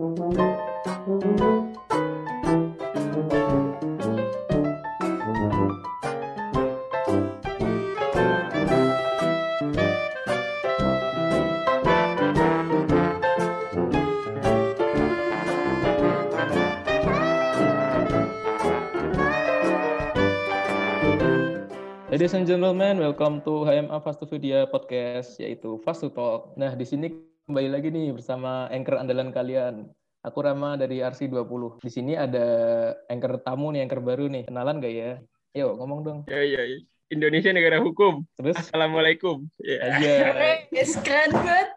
Ladies and gentlemen, welcome to HMA Fast to Video Podcast, yaitu Fast to Talk. Nah, di sini kembali lagi nih bersama anchor andalan kalian. Aku Rama dari RC20. Di sini ada anchor tamu nih, anchor baru nih. Kenalan gak ya? Yuk, ngomong dong. Ya, ya, ya. Indonesia negara hukum. Terus? Assalamualaikum. Ya. Aja. Yes, keren banget.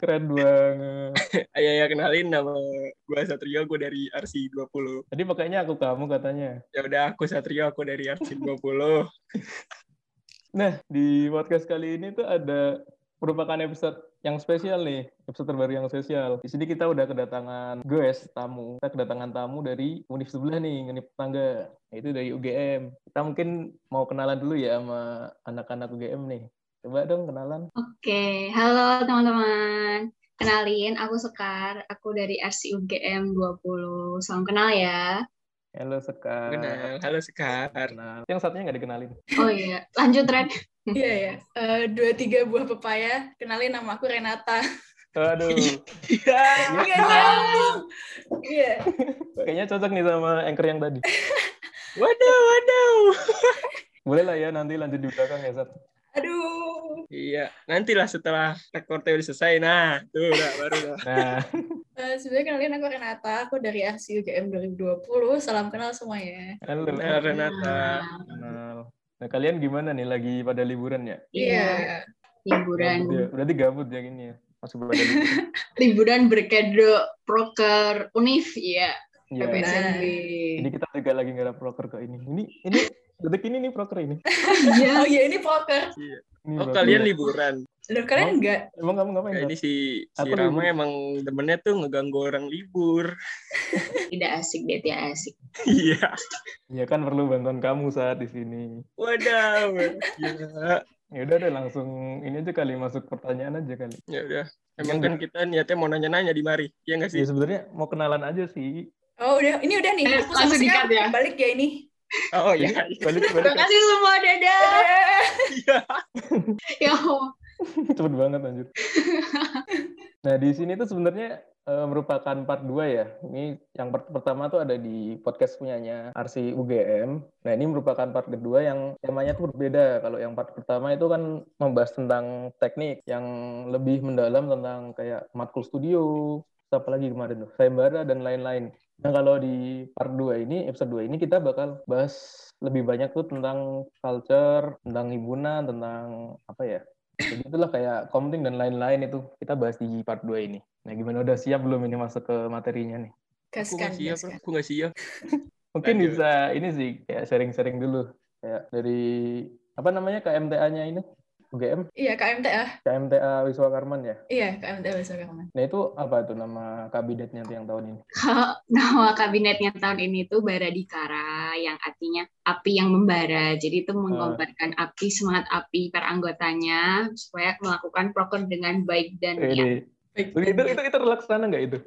Keren banget. Ayo ya kenalin nama gue Satrio, gue dari RC20. Tadi makanya aku kamu katanya. Ya udah aku Satrio, aku dari RC20. Nah, di podcast kali ini tuh ada merupakan episode yang spesial nih, episode terbaru yang spesial. Di sini kita udah kedatangan guys, tamu. Kita kedatangan tamu dari univ sebelah nih, univ tetangga. Itu dari UGM. Kita mungkin mau kenalan dulu ya sama anak-anak UGM nih. Coba dong kenalan. Oke, halo teman-teman. Kenalin, aku Sekar. Aku dari RC UGM 20. Salam kenal ya. Halo Sekar. Kenal, halo Sekar. Kenal. Yang satunya nggak dikenalin. Oh iya, lanjut Ren. Iya ya, Eh, dua tiga buah pepaya. Kenalin nama aku Renata. Aduh, Iya. Nyambung. Iya. kayaknya cocok nih sama anchor yang tadi. Waduh, waduh. Boleh lah ya, nanti lanjut di belakang ya, Sat. Aduh. Iya, nantilah setelah rekornya udah selesai. Nah, tuh udah baru. Nah, Eh, sebenarnya kenalin aku Renata. Aku dari RC UGM 2020. Salam kenal semuanya. halo. Kenal Renata. Kenal. Nah, kalian gimana nih lagi pada liburan ya? Iya. Liburan. Gabut ya? Berarti gabut ya gini ya. Masih pada liburan. Liburan berkedok proker univ, ya. Iya. PPSMB. Ini kita juga lagi nggak ada proker kok ini. Ini ini detik ini nih proker ini. Iya. Oh iya, ini poker. Ini Oh, proker. kalian liburan. Loh, kalian enggak? Emang kamu ngapain? Nah, ini si, si Rama libur. emang demennya tuh ngeganggu orang libur. Tidak asik deh, tidak asik. Iya. Ya kan perlu bantuan kamu saat di sini. Waduh. Iya. Ya udah deh langsung ini aja kali masuk pertanyaan aja kali. Ya udah. Emang Iya, kan kita niatnya mau nanya-nanya di mari. Iya nggak sih? Ya sebenarnya mau kenalan aja sih. Oh udah, ini udah nih. Eh, Aku langsung di-cut ya? balik ya ini. Oh iya. Balik Terima balik. kasih semua, dadah. Ya Allah. Cepet banget anjir. Nah, di sini tuh sebenarnya eh, merupakan part 2 ya. Ini yang part pertama tuh ada di podcast punyanya RC UGM. Nah, ini merupakan part kedua yang temanya tuh berbeda. Kalau yang part pertama itu kan membahas tentang teknik yang lebih mendalam tentang kayak matkul studio, apa lagi kemarin tuh, sayembara dan lain-lain. Nah, kalau di part 2 ini, episode 2 ini kita bakal bahas lebih banyak tuh tentang culture, tentang himpunan, tentang apa ya? Jadi itulah kayak komting dan lain-lain itu kita bahas di part 2 ini. Nah, gimana udah siap belum ini masuk ke materinya nih? Aku Gaskan, nggak siap, gaskan. aku nggak siap. Mungkin Lanjut. bisa ini sih kayak sharing-sharing dulu. Kayak dari apa namanya KMTA-nya ini? UGM, Iya, KMTA. KMTA Wiswa Karman ya. Iya, KMTA Bahasa Karman. Nah, itu apa tuh nama kabinetnya tuh yang tahun ini? Kalau nama kabinetnya tahun ini tuh Baradikara, yang artinya api yang membara. Jadi itu menggambarkan api, semangat api para anggotanya supaya melakukan proker dengan baik dan Eh, ya. Baik. itu, itu, itu terlaksana nggak itu?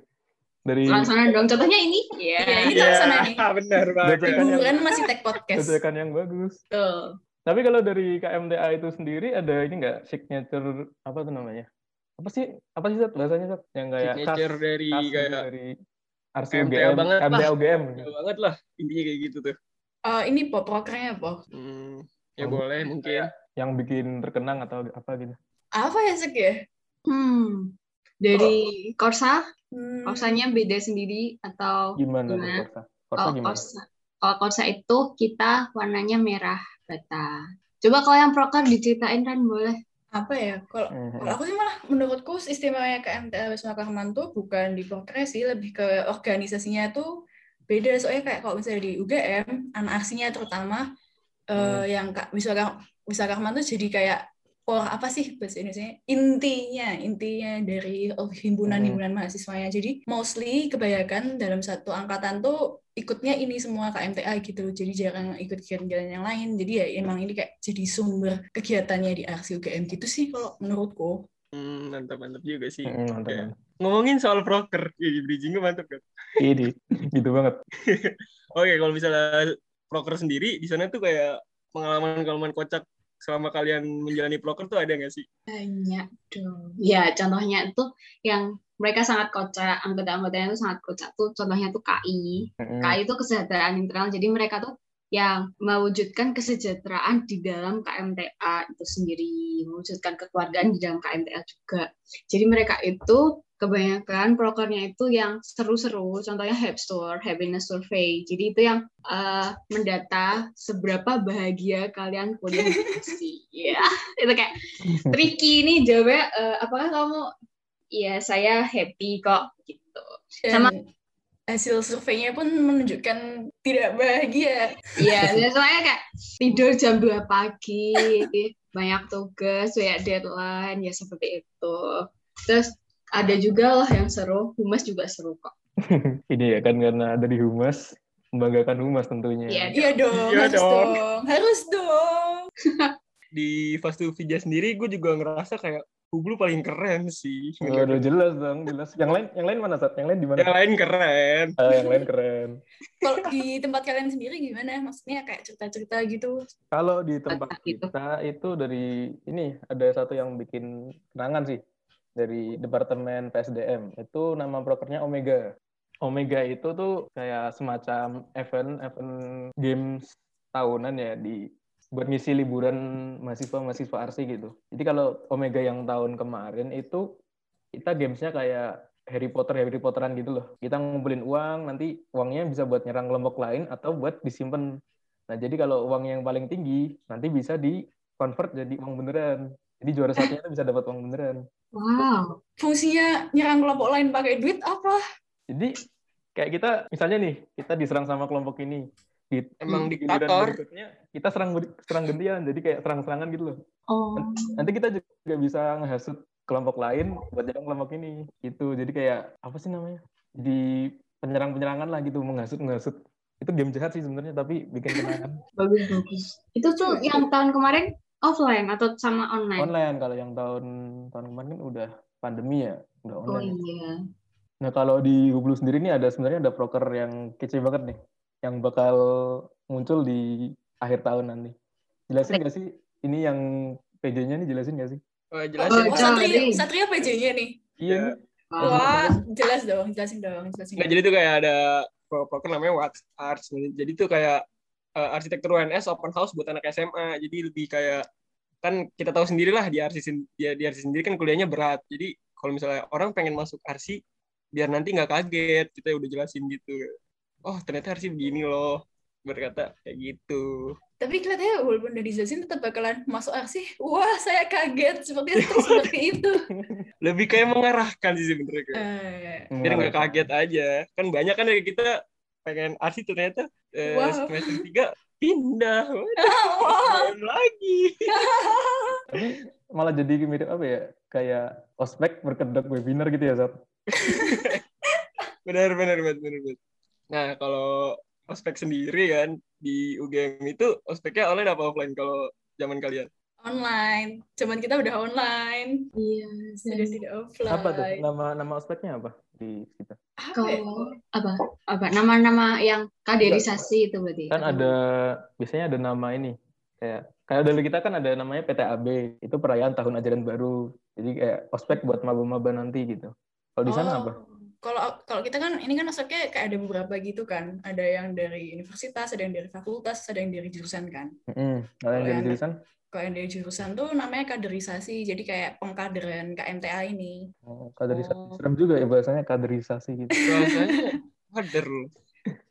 Dari Langsung dong. Contohnya ini. Iya, Ya. ini terlaksana nih. benar banget. Liburan masih tag podcast. bacakan yang bagus. Tuh. Tapi kalau dari KMTA itu sendiri ada ini nggak signature apa tuh namanya? Apa sih? Apa sih Sat? bahasanya Sat? Yang kayak khas, Signature dari khas gitu kayak dari RC KMTA UGM, banget lah. KMTA UGM. ya banget lah intinya kayak gitu tuh. Eh, ini po, prokernya po. Hmm, ya Oh, boleh mungkin. Yang bikin terkenang atau apa gitu. Apa ya, Sek ya? Hmm. Dari Korsa, Hmm. Korsanya beda sendiri atau Gimana Gimana? Korsa? Korsa kalau gimana? Korsa, kalau Korsa itu kita warnanya merah Coba kalau yang proker diceritain kan boleh. apa ya kalau Mhm. kalau aku sih malah menurutku istimewanya KMTA Wisma Karman tuh bukan di prokernya sih lebih ke organisasinya tuh beda soalnya kayak kalau misalnya di UGM anak aksinya terutama eh, Hmm. yang Kak Wisma Wisma tuh jadi kayak core apa sih bahasa Indonesia intinya intinya dari himpunan-himpunan mahasiswanya. Jadi mostly kebanyakan dalam satu angkatan tuh ikutnya ini semua KMTA gitu loh. Jadi jarang ikut kegiatan yang lain. Jadi ya emang ini kayak jadi sumber kegiatannya di aksi UGM gitu sih kalau menurutku. Hmm, mantap mantap juga sih. Mhm, mantap, ngomongin soal proker, Ih, bridgingnya mantap kan. Ini gitu banget. Oke, kalau misalnya proker sendiri di sana tuh kayak pengalaman-pengalaman kocak selama kalian menjalani proker tuh ada nggak sih? Banyak dong. Ya, contohnya itu yang mereka sangat kocak, anggota-anggotanya itu sangat kocak tuh contohnya tuh KI. Mm-mm. KI itu kesejahteraan internal. Jadi mereka tuh yang mewujudkan kesejahteraan di dalam KMTA itu sendiri, mewujudkan kekeluargaan di dalam KMTA juga. Jadi mereka itu kebanyakan prokernya itu yang seru-seru, contohnya Store, Happiness Survey. Jadi itu yang eh, mendata seberapa bahagia kalian kuliah di. Ya, itu kayak tricky nih jawabnya. eh, apakah kamu? Iya, saya happy kok gitu. Dan Sama- hasil surveinya pun menunjukkan tidak bahagia. Iya, dan soalnya kayak tidur jam 2 pagi, banyak tugas, banyak deadline, ya seperti itu. Terus ada juga lah yang seru, humas juga seru kok. Ini ya kan karena dari humas membanggakan humas tentunya. Iya. Iya dong, Iya harus dong. dong. Harus dong. Di fase Vija sendiri gue juga ngerasa kayak Hublu paling keren sih. Waduh jelas dong, jelas. Yang lain yang lain mana Sat? Yang lain di mana? Yang lain keren. Ah, yang lain keren. Kalau di tempat kalian sendiri gimana? Maksudnya kayak cerita-cerita gitu. Kalau di tempat Itu. kita itu dari ini ada satu yang bikin kenangan sih dari departemen PSDM. Itu nama prokernya Omega. Omega itu tuh kayak semacam event event games tahunan ya di buat ngisi liburan mahasiswa-mahasiswa arsi gitu. Jadi kalau Omega yang tahun kemarin itu kita gamesnya kayak Harry Potter Harry Potteran gitu loh. Kita ngumpulin uang, nanti uangnya bisa buat nyerang kelompok lain atau buat disimpan Nah, jadi kalau uang yang paling tinggi nanti bisa di convert jadi uang beneran. Jadi juara satunya itu bisa dapat uang beneran. Wow. Fungsinya nyerang kelompok lain pakai duit apa? Jadi kayak kita misalnya nih, kita diserang sama kelompok ini. Di Emang giliran diktator. berikutnya kita serang serang gantian. Jadi kayak serang-serangan gitu loh. Oh. Nanti kita juga bisa ngehasut kelompok lain buat nyerang kelompok ini. Gitu. Jadi kayak apa sih namanya? Jadi penyerang-penyerangan lah gitu, menghasut-menghasut. Itu game jahat sih sebenarnya, tapi bikin kenangan. Bagus bagus. Itu tuh yang tahun kemarin offline atau sama online? online kalau yang tahun tahun kemarin kan udah pandemi ya, udah Oh online. iya. Nah kalau di Hublu sendiri nih ada sebenarnya ada proker yang kece banget nih, yang bakal muncul di akhir tahun nanti. Jelasin nggak sih? Ini yang PJ-nya nih jelasin nggak sih? Wah, Oh, jelasin. Oh. Satria, Satria PJ-nya nih. Iya. Ya. nih. Wow. Wah, jelas dong, jelasin dong, jelasin. Nggak, dong. jadi tuh kayak ada pro- proker namanya What Arts. Jadi tuh kayak eh, arsitektur UNS open house buat anak SMA. Jadi lebih kayak kan kita tahu sendiri lah di arsi di, di arsi sendiri kan kuliahnya berat. Jadi kalau misalnya orang pengen masuk arsi biar nanti nggak kaget kita udah jelasin gitu. Oh ternyata arsi begini loh berkata kayak gitu. Tapi kelihatannya walaupun udah dijelasin tetap bakalan masuk arsi. Wah, saya kaget seperti itu, seperti itu. Lebih kayak mengarahkan sih sebenarnya. kayak. Eh, biar nggak kaget aja kan banyak kan dari kita pengen arsi ternyata eh, Wow. semester tiga pindah. SBM lagi Tapi malah jadi mirip apa ya? Kayak ospek berkedok webinar gitu ya, Zat? benar benar benar benar benar. Nah kalau ospek sendiri kan di UGM itu ospeknya online apa offline kalau zaman kalian online. Cuman kita udah online, Iya. sudah tidak offline. Apa tuh? Nama nama ospeknya apa di kita? Apa ya? Kalau apa apa nama-nama yang kaderisasi itu berarti? Kan ada biasanya ada nama ini kayak kayak dari kita kan ada namanya PTAB itu perayaan tahun ajaran baru. Jadi kayak ospek buat maba-maba nanti gitu. Kalau di sana Oh, apa? Kalau kalau kita kan ini kan masuknya kayak ada beberapa gitu kan. Ada yang dari universitas, ada yang dari fakultas, ada yang dari jurusan kan. Mm-mm. Kalau yang dari yang- jurusan? Kalau yang dari jurusan tuh namanya kaderisasi. Jadi kayak pengkaderan KMTA ini. Oh, kaderisasi. Oh. Serem juga ya bahasanya kaderisasi gitu. loh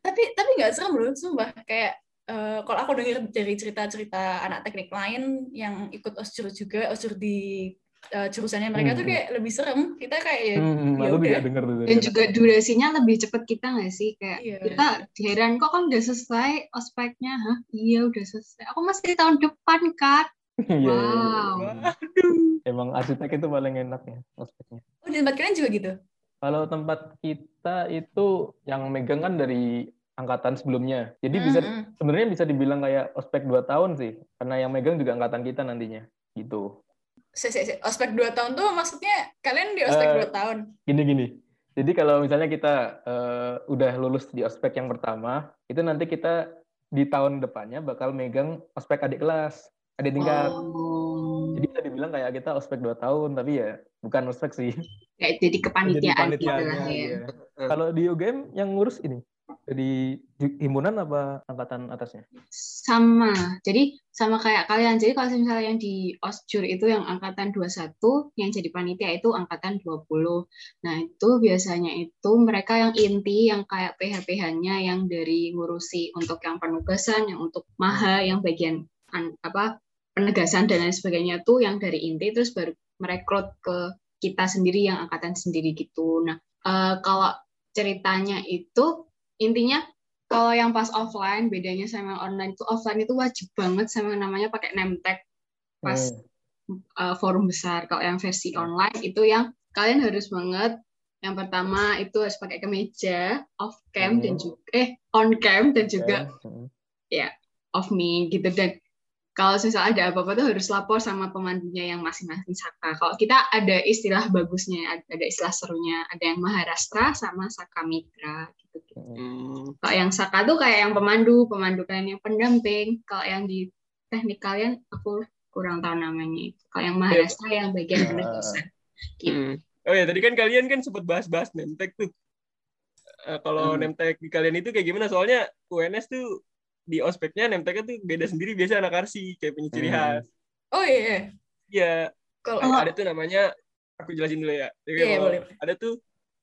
Tapi tapi nggak serem loh, sumpah. Kayak eh, kalau aku dengar dari cerita-cerita anak teknik lain yang ikut osjur juga, osjur di eh, jurusannya mereka tuh Hmm. kayak lebih serem. Kita kayak ya, Hmm, ya aku juga udah. tuh. dari Dan juga durasinya lebih cepat kita nggak sih? Kayak Iya. kita heran kok kan udah selesai ospeknya, hah? Iya udah selesai. Aku masih tahun depan kan. Iya, iya, iya. Wow. waduh Emang arsitek itu paling enak ya ospeknya. Oh, di tempat kalian juga gitu? Kalau tempat kita itu yang megang kan dari angkatan sebelumnya. Jadi bisa Hmm, hmm. sebenarnya bisa dibilang kayak ospek 2 tahun sih. Karena yang megang juga angkatan kita nantinya. Gitu. Ospek 2 tahun tuh maksudnya kalian di ospek Eh, 2 tahun. Gini gini. Jadi kalau misalnya kita eh, udah lulus di ospek yang pertama, itu nanti kita di tahun depannya bakal megang ospek adik kelas, adik tingkat. Oh. Jadi bisa dibilang kayak kita ospek 2 tahun, tapi ya bukan ospek sih. Kayak jadi kepanitiaan gitu lah panitiaannya, ya. iya. Kalau di UGM yang ngurus ini dari himpunan apa angkatan atasnya? Sama. Jadi sama kayak kalian. Jadi kalau misalnya yang di OSJUR itu yang angkatan 21, yang jadi panitia itu angkatan 20. Nah, itu biasanya itu mereka yang inti yang kayak PH-PH-nya yang dari ngurusi untuk yang penugasan, yang untuk maha, yang bagian an- apa penegasan dan lain sebagainya tuh yang dari inti terus baru merekrut ke kita sendiri yang angkatan sendiri gitu. Nah, eh, kalau ceritanya itu intinya kalau yang pas offline bedanya sama yang online itu offline itu wajib banget sama yang namanya pakai name tag pas Hmm. uh, forum besar. Kalau yang versi online itu yang kalian harus banget yang pertama itu harus pakai kemeja off cam dan Hmm. juga eh on cam dan juga Hmm. off me gitu dan kalau misalnya ada apa-apa tuh harus lapor sama pemandunya yang masing-masing saka. Kalau kita ada istilah bagusnya, ada istilah serunya, ada yang Maharashtra sama Saka Mitra gitu. Hmm. Kalau yang Saka tuh kayak yang pemandu, pemandu kalian yang pendamping. Kalau yang di teknik kalian aku kurang tahu namanya. Kalau yang Maharashtra yang bagian Ya. penugasan. Gitu. Hmm. Oh ya, tadi kan kalian kan sempat bahas-bahas nemtek tuh. Eh, kalau Hmm. nemtek di kalian itu kayak gimana? Soalnya UNS tuh di ospeknya nemteknya tuh beda sendiri biasa anak arsi kayak punya ciri Hmm. khas. Oh iya. Iya, Kalau ada tuh namanya aku jelasin dulu ya. Jadi Iya, boleh. Ada tuh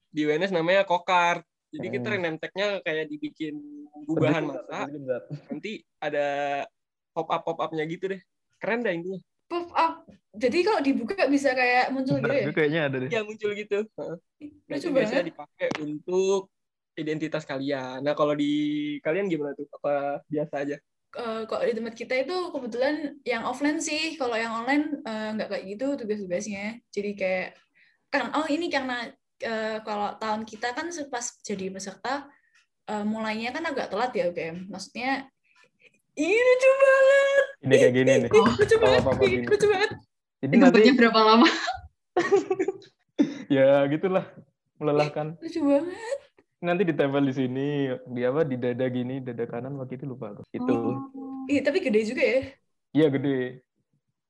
di UNS namanya kokar. Jadi kita Hmm. nemteknya kayak dibikin gubahan masa. bentar. Nanti ada pop up pop upnya gitu deh. Keren dah intinya. pop up. Jadi kalau dibuka bisa kayak muncul gitu ya. kayaknya ada deh. Ya muncul gitu. Heeh. Nah, Lucu itu biasanya banget. dipakai untuk identitas kalian. Nah, kalau di kalian gimana tuh? Apa biasa aja? Eh, kalau di tempat kita itu kebetulan yang offline sih. Kalau yang online eh, nggak kayak gitu tugas-tugasnya. Jadi kayak kan oh ini karena eh, kalau tahun kita kan pas jadi peserta eh, mulainya kan agak telat ya UGM. Maksudnya ini lucu banget. Ini kayak gini nih. Oh, lucu banget. apa-apa Ih, gini. lucu banget. Jadi nanti berapa lama? ya gitulah melelahkan. Lucu banget. Nanti ditempel di sini, di apa di dada gini, dada kanan waktu itu lupa aku. Itu. Oh. Ih, tapi gede juga ya. Iya gede.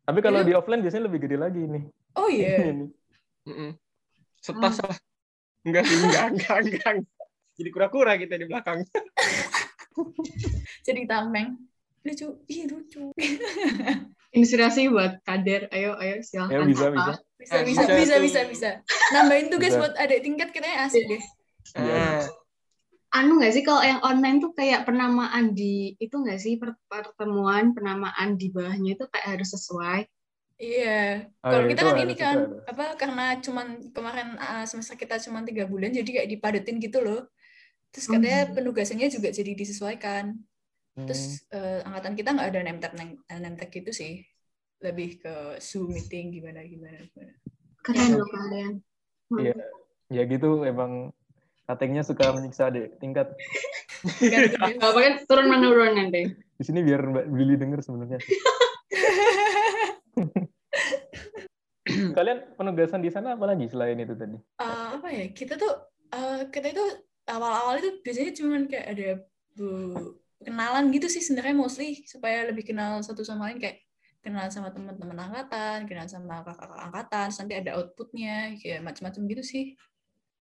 Tapi kalau di offline biasanya lebih gede lagi nih. Oh iya. Ini. Mm-mm. Setas lah. Enggak sih, enggak, enggak, enggak. Jadi kura-kura kita di belakang. Jadi tameng. Lucu. Ih, lucu. Inspirasi buat kader. Ayo, ayo silahkan. Ya bisa Apa? bisa. Bisa, Eh, bisa, bisa bisa, tuh. bisa, bisa. Nambahin tugas Bisa. buat adik tingkat katanya asik deh. Iya. Ah, Anu nggak sih kalau yang online tuh kayak penamaan di itu nggak sih per- pertemuan penamaan di bawahnya itu kayak harus sesuai. Iya. Oh, Kalau iya, kita kan ini kan apa karena cuman kemarin uh, semester kita cuma tiga bulan jadi kayak dipadetin gitu loh. Terus katanya Hmm. penugasannya juga jadi disesuaikan. Hmm. Terus eh, angkatan kita nggak ada name tag gitu sih. Lebih ke Zoom meeting gimana gimana gimana. Keren loh kalian. Iya. Ya gitu emang katengnya suka menyiksa deh tingkat. Gak apa kan turun menurun nanti. Di sini biar Mbak Billy denger sebenarnya. Kalian penugasan di sana apa lagi selain itu tadi? Eh, apa ya kita tuh eh, kita itu awal-awal itu biasanya cuman kayak ada bu, kenalan gitu sih sebenarnya mostly supaya lebih kenal satu sama lain kayak kenal sama teman-teman angkatan, kenal sama kakak-kakak angkatan, nanti ada outputnya kayak macam-macam gitu sih.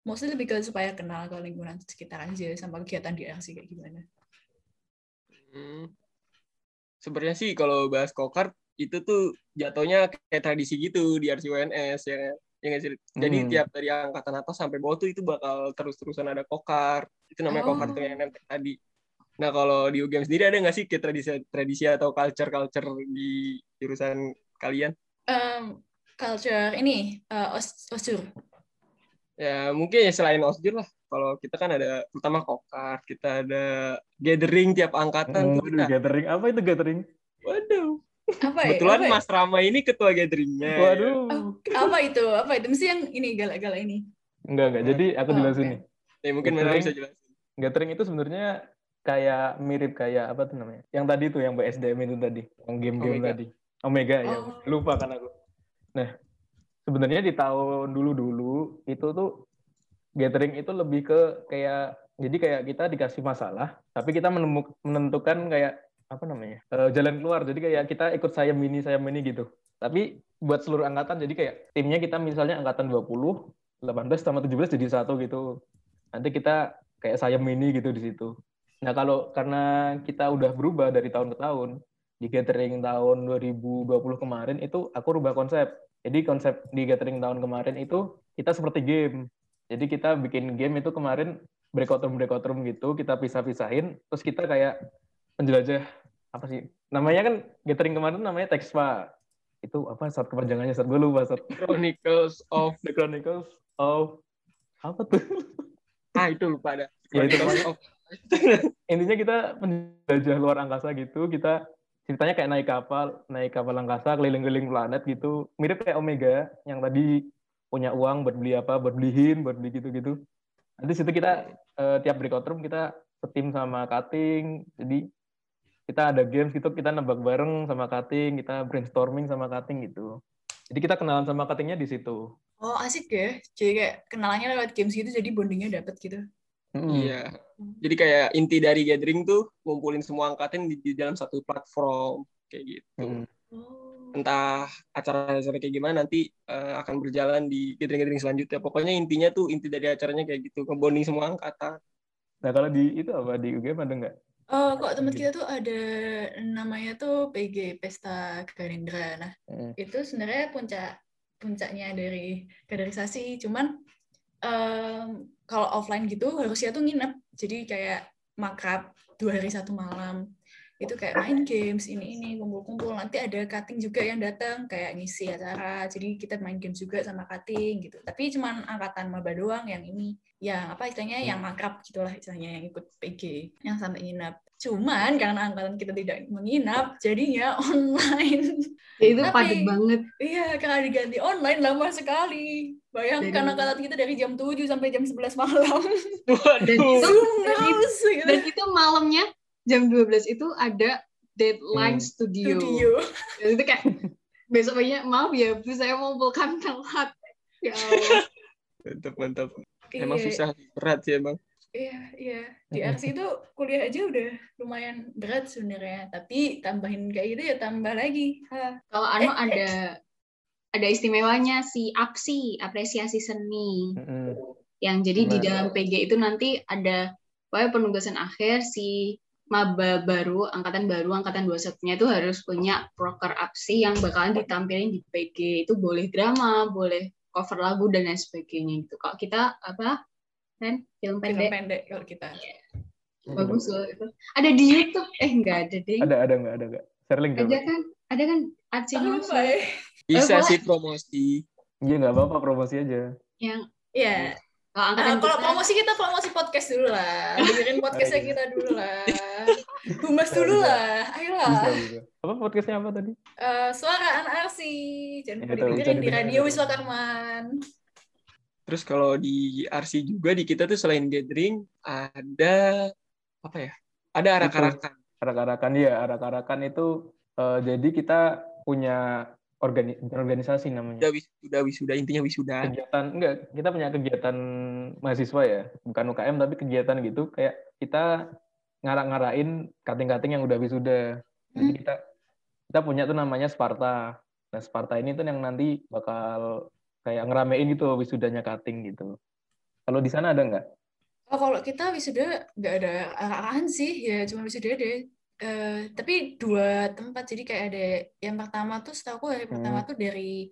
Mostly lebih ke supaya kenal ke lingkungan sekitar aja sama kegiatan di RC kayak gimana. hmm. Sebenarnya sih kalau bahas kokar itu tuh jatuhnya kayak tradisi gitu di RCUNS ya. kan? Ya sih? Jadi Hmm. tiap dari angkatan atas sampai bawah tuh itu bakal terus-terusan ada kokar. Itu namanya kokar Oh. tuh yang tadi. Nah kalau di UGM sendiri ada nggak sih kayak tradisi tradisi atau culture culture di jurusan kalian? Em, culture ini eh, os osur. Ya mungkin ya selain osjur lah. Kalau kita kan ada terutama kokar, kita ada gathering tiap angkatan Hmm, tuh kita. gathering apa itu gathering? Waduh. Apa ya? Kebetulan Apa ya? Mas Rama ini ketua gatheringnya. Waduh. Oh, apa itu? Apa itu? Mesti yang ini galak-galak ini. Enggak enggak. Jadi aku Oh, jelasin oke. nih. Ya mungkin Gathering. bisa jelasin. Gathering itu sebenarnya kayak mirip kayak apa tuh namanya? Yang tadi tuh yang BSDM itu tadi, yang game-game Omega. tadi. Omega ya. Oh. Lupa kan aku. Sebenarnya di tahun dulu-dulu itu tuh gathering itu lebih ke kayak jadi kayak kita dikasih masalah tapi kita menentukan kayak apa namanya eh, jalan keluar. Jadi kayak kita ikut sayem ini sayem ini gitu. Tapi buat seluruh angkatan jadi kayak timnya kita misalnya angkatan 20 18 sama 17 jadi satu gitu. Nanti kita kayak sayem ini gitu di situ. Nah kalau karena kita udah berubah dari tahun ke tahun di gathering tahun 2020 kemarin itu aku rubah konsep jadi konsep di gathering tahun kemarin itu kita seperti game. Jadi kita bikin game itu kemarin breakout room breakout room gitu, kita pisah-pisahin, terus kita kayak penjelajah apa sih? Namanya kan gathering kemarin namanya Texpa. Itu apa saat kepanjangannya saat gue lupa saat Chronicles of The Chronicles of apa tuh? ah itu lupa ada. Ya, itu of Intinya kita penjelajah luar angkasa gitu, kita ceritanya kayak naik kapal, naik kapal angkasa keliling-keliling planet gitu. Mirip kayak Omega yang tadi punya uang buat beli apa, buat beliin, buat beli gitu-gitu. Nanti situ kita eh, tiap breakout room kita setim sama cutting. Jadi kita ada games gitu, kita nebak bareng sama cutting, kita brainstorming sama cutting gitu. Jadi kita kenalan sama cuttingnya di situ. Oh asik ya. Jadi kayak kenalannya lewat games gitu jadi bondingnya dapet gitu. Iya. Jadi kayak inti dari gathering tuh ngumpulin semua angkatan di, di dalam satu platform kayak gitu. Mm-mm. Oh. Entah acara-acara kayak gimana nanti eh, akan berjalan di gathering-gathering selanjutnya. Pokoknya intinya tuh inti dari acaranya kayak gitu, ngebonding semua angkatan. Nah kalau di itu apa di UGM ada nggak? Oh, kok tempat kita tuh ada namanya tuh PG Pesta Garindra. Nah, Mm. itu sebenarnya puncak puncaknya dari kaderisasi. Cuman em, kalau offline gitu harusnya tuh nginep. Jadi kayak makrab dua hari satu malam. Itu kayak main games ini ini kumpul-kumpul. Nanti ada cutting juga yang datang kayak ngisi acara. Jadi kita main games juga sama cutting gitu. Tapi cuman angkatan maba doang yang ini yang apa istilahnya yang makrab gitulah istilahnya yang ikut PG yang sampai nginap. Cuman karena angkatan kita tidak menginap, jadinya online. Ya, itu Tapi- padat banget. Iya, karena diganti online lama sekali. Bayangkan angkatan kita dari jam 7 sampai jam 11 malam. Dan Waduh. itu, dan itu, gitu. dan itu malamnya jam 12 itu ada deadline Hmm. studio. Studio. Dan itu kayak besok paginya maaf ya, Bu, saya mau bukan telat. Ya Allah. Mantap, mantap. Emang Iya, susah, berat sih emang. Iya, iya. Di RC itu kuliah aja udah lumayan berat sebenarnya. Tapi tambahin kayak gitu ya tambah lagi. Kalau Anu Eh, eh. ada ada istimewanya si APSI, apresiasi seni. Mm-mm. Yang jadi di Gimana? dalam PG itu nanti ada pokoknya penugasan akhir si maba baru, angkatan baru, angkatan 21-nya itu harus punya proker APSI yang bakalan ditampilin di PG. Itu boleh drama, boleh cover lagu dan lain sebagainya gitu. Kalau kita apa? Kan film Film pendek pendek kalau kita. bagus loh itu. Ada di YouTube. Eh enggak ada deh. Ada ada nggak ada nggak? Share link Ada kan? Ada kan Oh, News baik. Bisa boleh. sih promosi. Iya nggak apa-apa promosi aja. yang Iya. kalau Nah, angkatan kalau kita- promosi kita promosi podcast dulu lah. Dengerin podcastnya iya. kita dulu lah. Humas dulu lah. Ayolah. Bisa bisa. Apa podcastnya apa tadi? Eh, suara anak arsi. Jangan lupa Itu, bisa didengerin di. Radio Wiswa Karman. Terus kalau di RC juga di kita tuh selain gathering ada apa ya? Ada arak-arakan. Arak-arakan ya, arak-arakan itu eh, jadi kita punya organi organisasi namanya. Udah wisuda, wisuda intinya wisuda. Kegiatan enggak, kita punya kegiatan mahasiswa ya, bukan UKM tapi kegiatan gitu kayak kita ngarak-ngarain kating-kating yang udah wisuda. Jadi Hmm. kita kita punya tuh namanya Sparta. Nah, Sparta ini tuh yang nanti bakal kayak ngeramein gitu wisudanya kating gitu. Kalau di sana ada nggak? Oh, kalau kita wisuda nggak ada arahan sih, ya cuma wisuda deh. Eh, tapi dua tempat, jadi kayak ada yang pertama tuh setahu aku hari pertama Hmm. tuh dari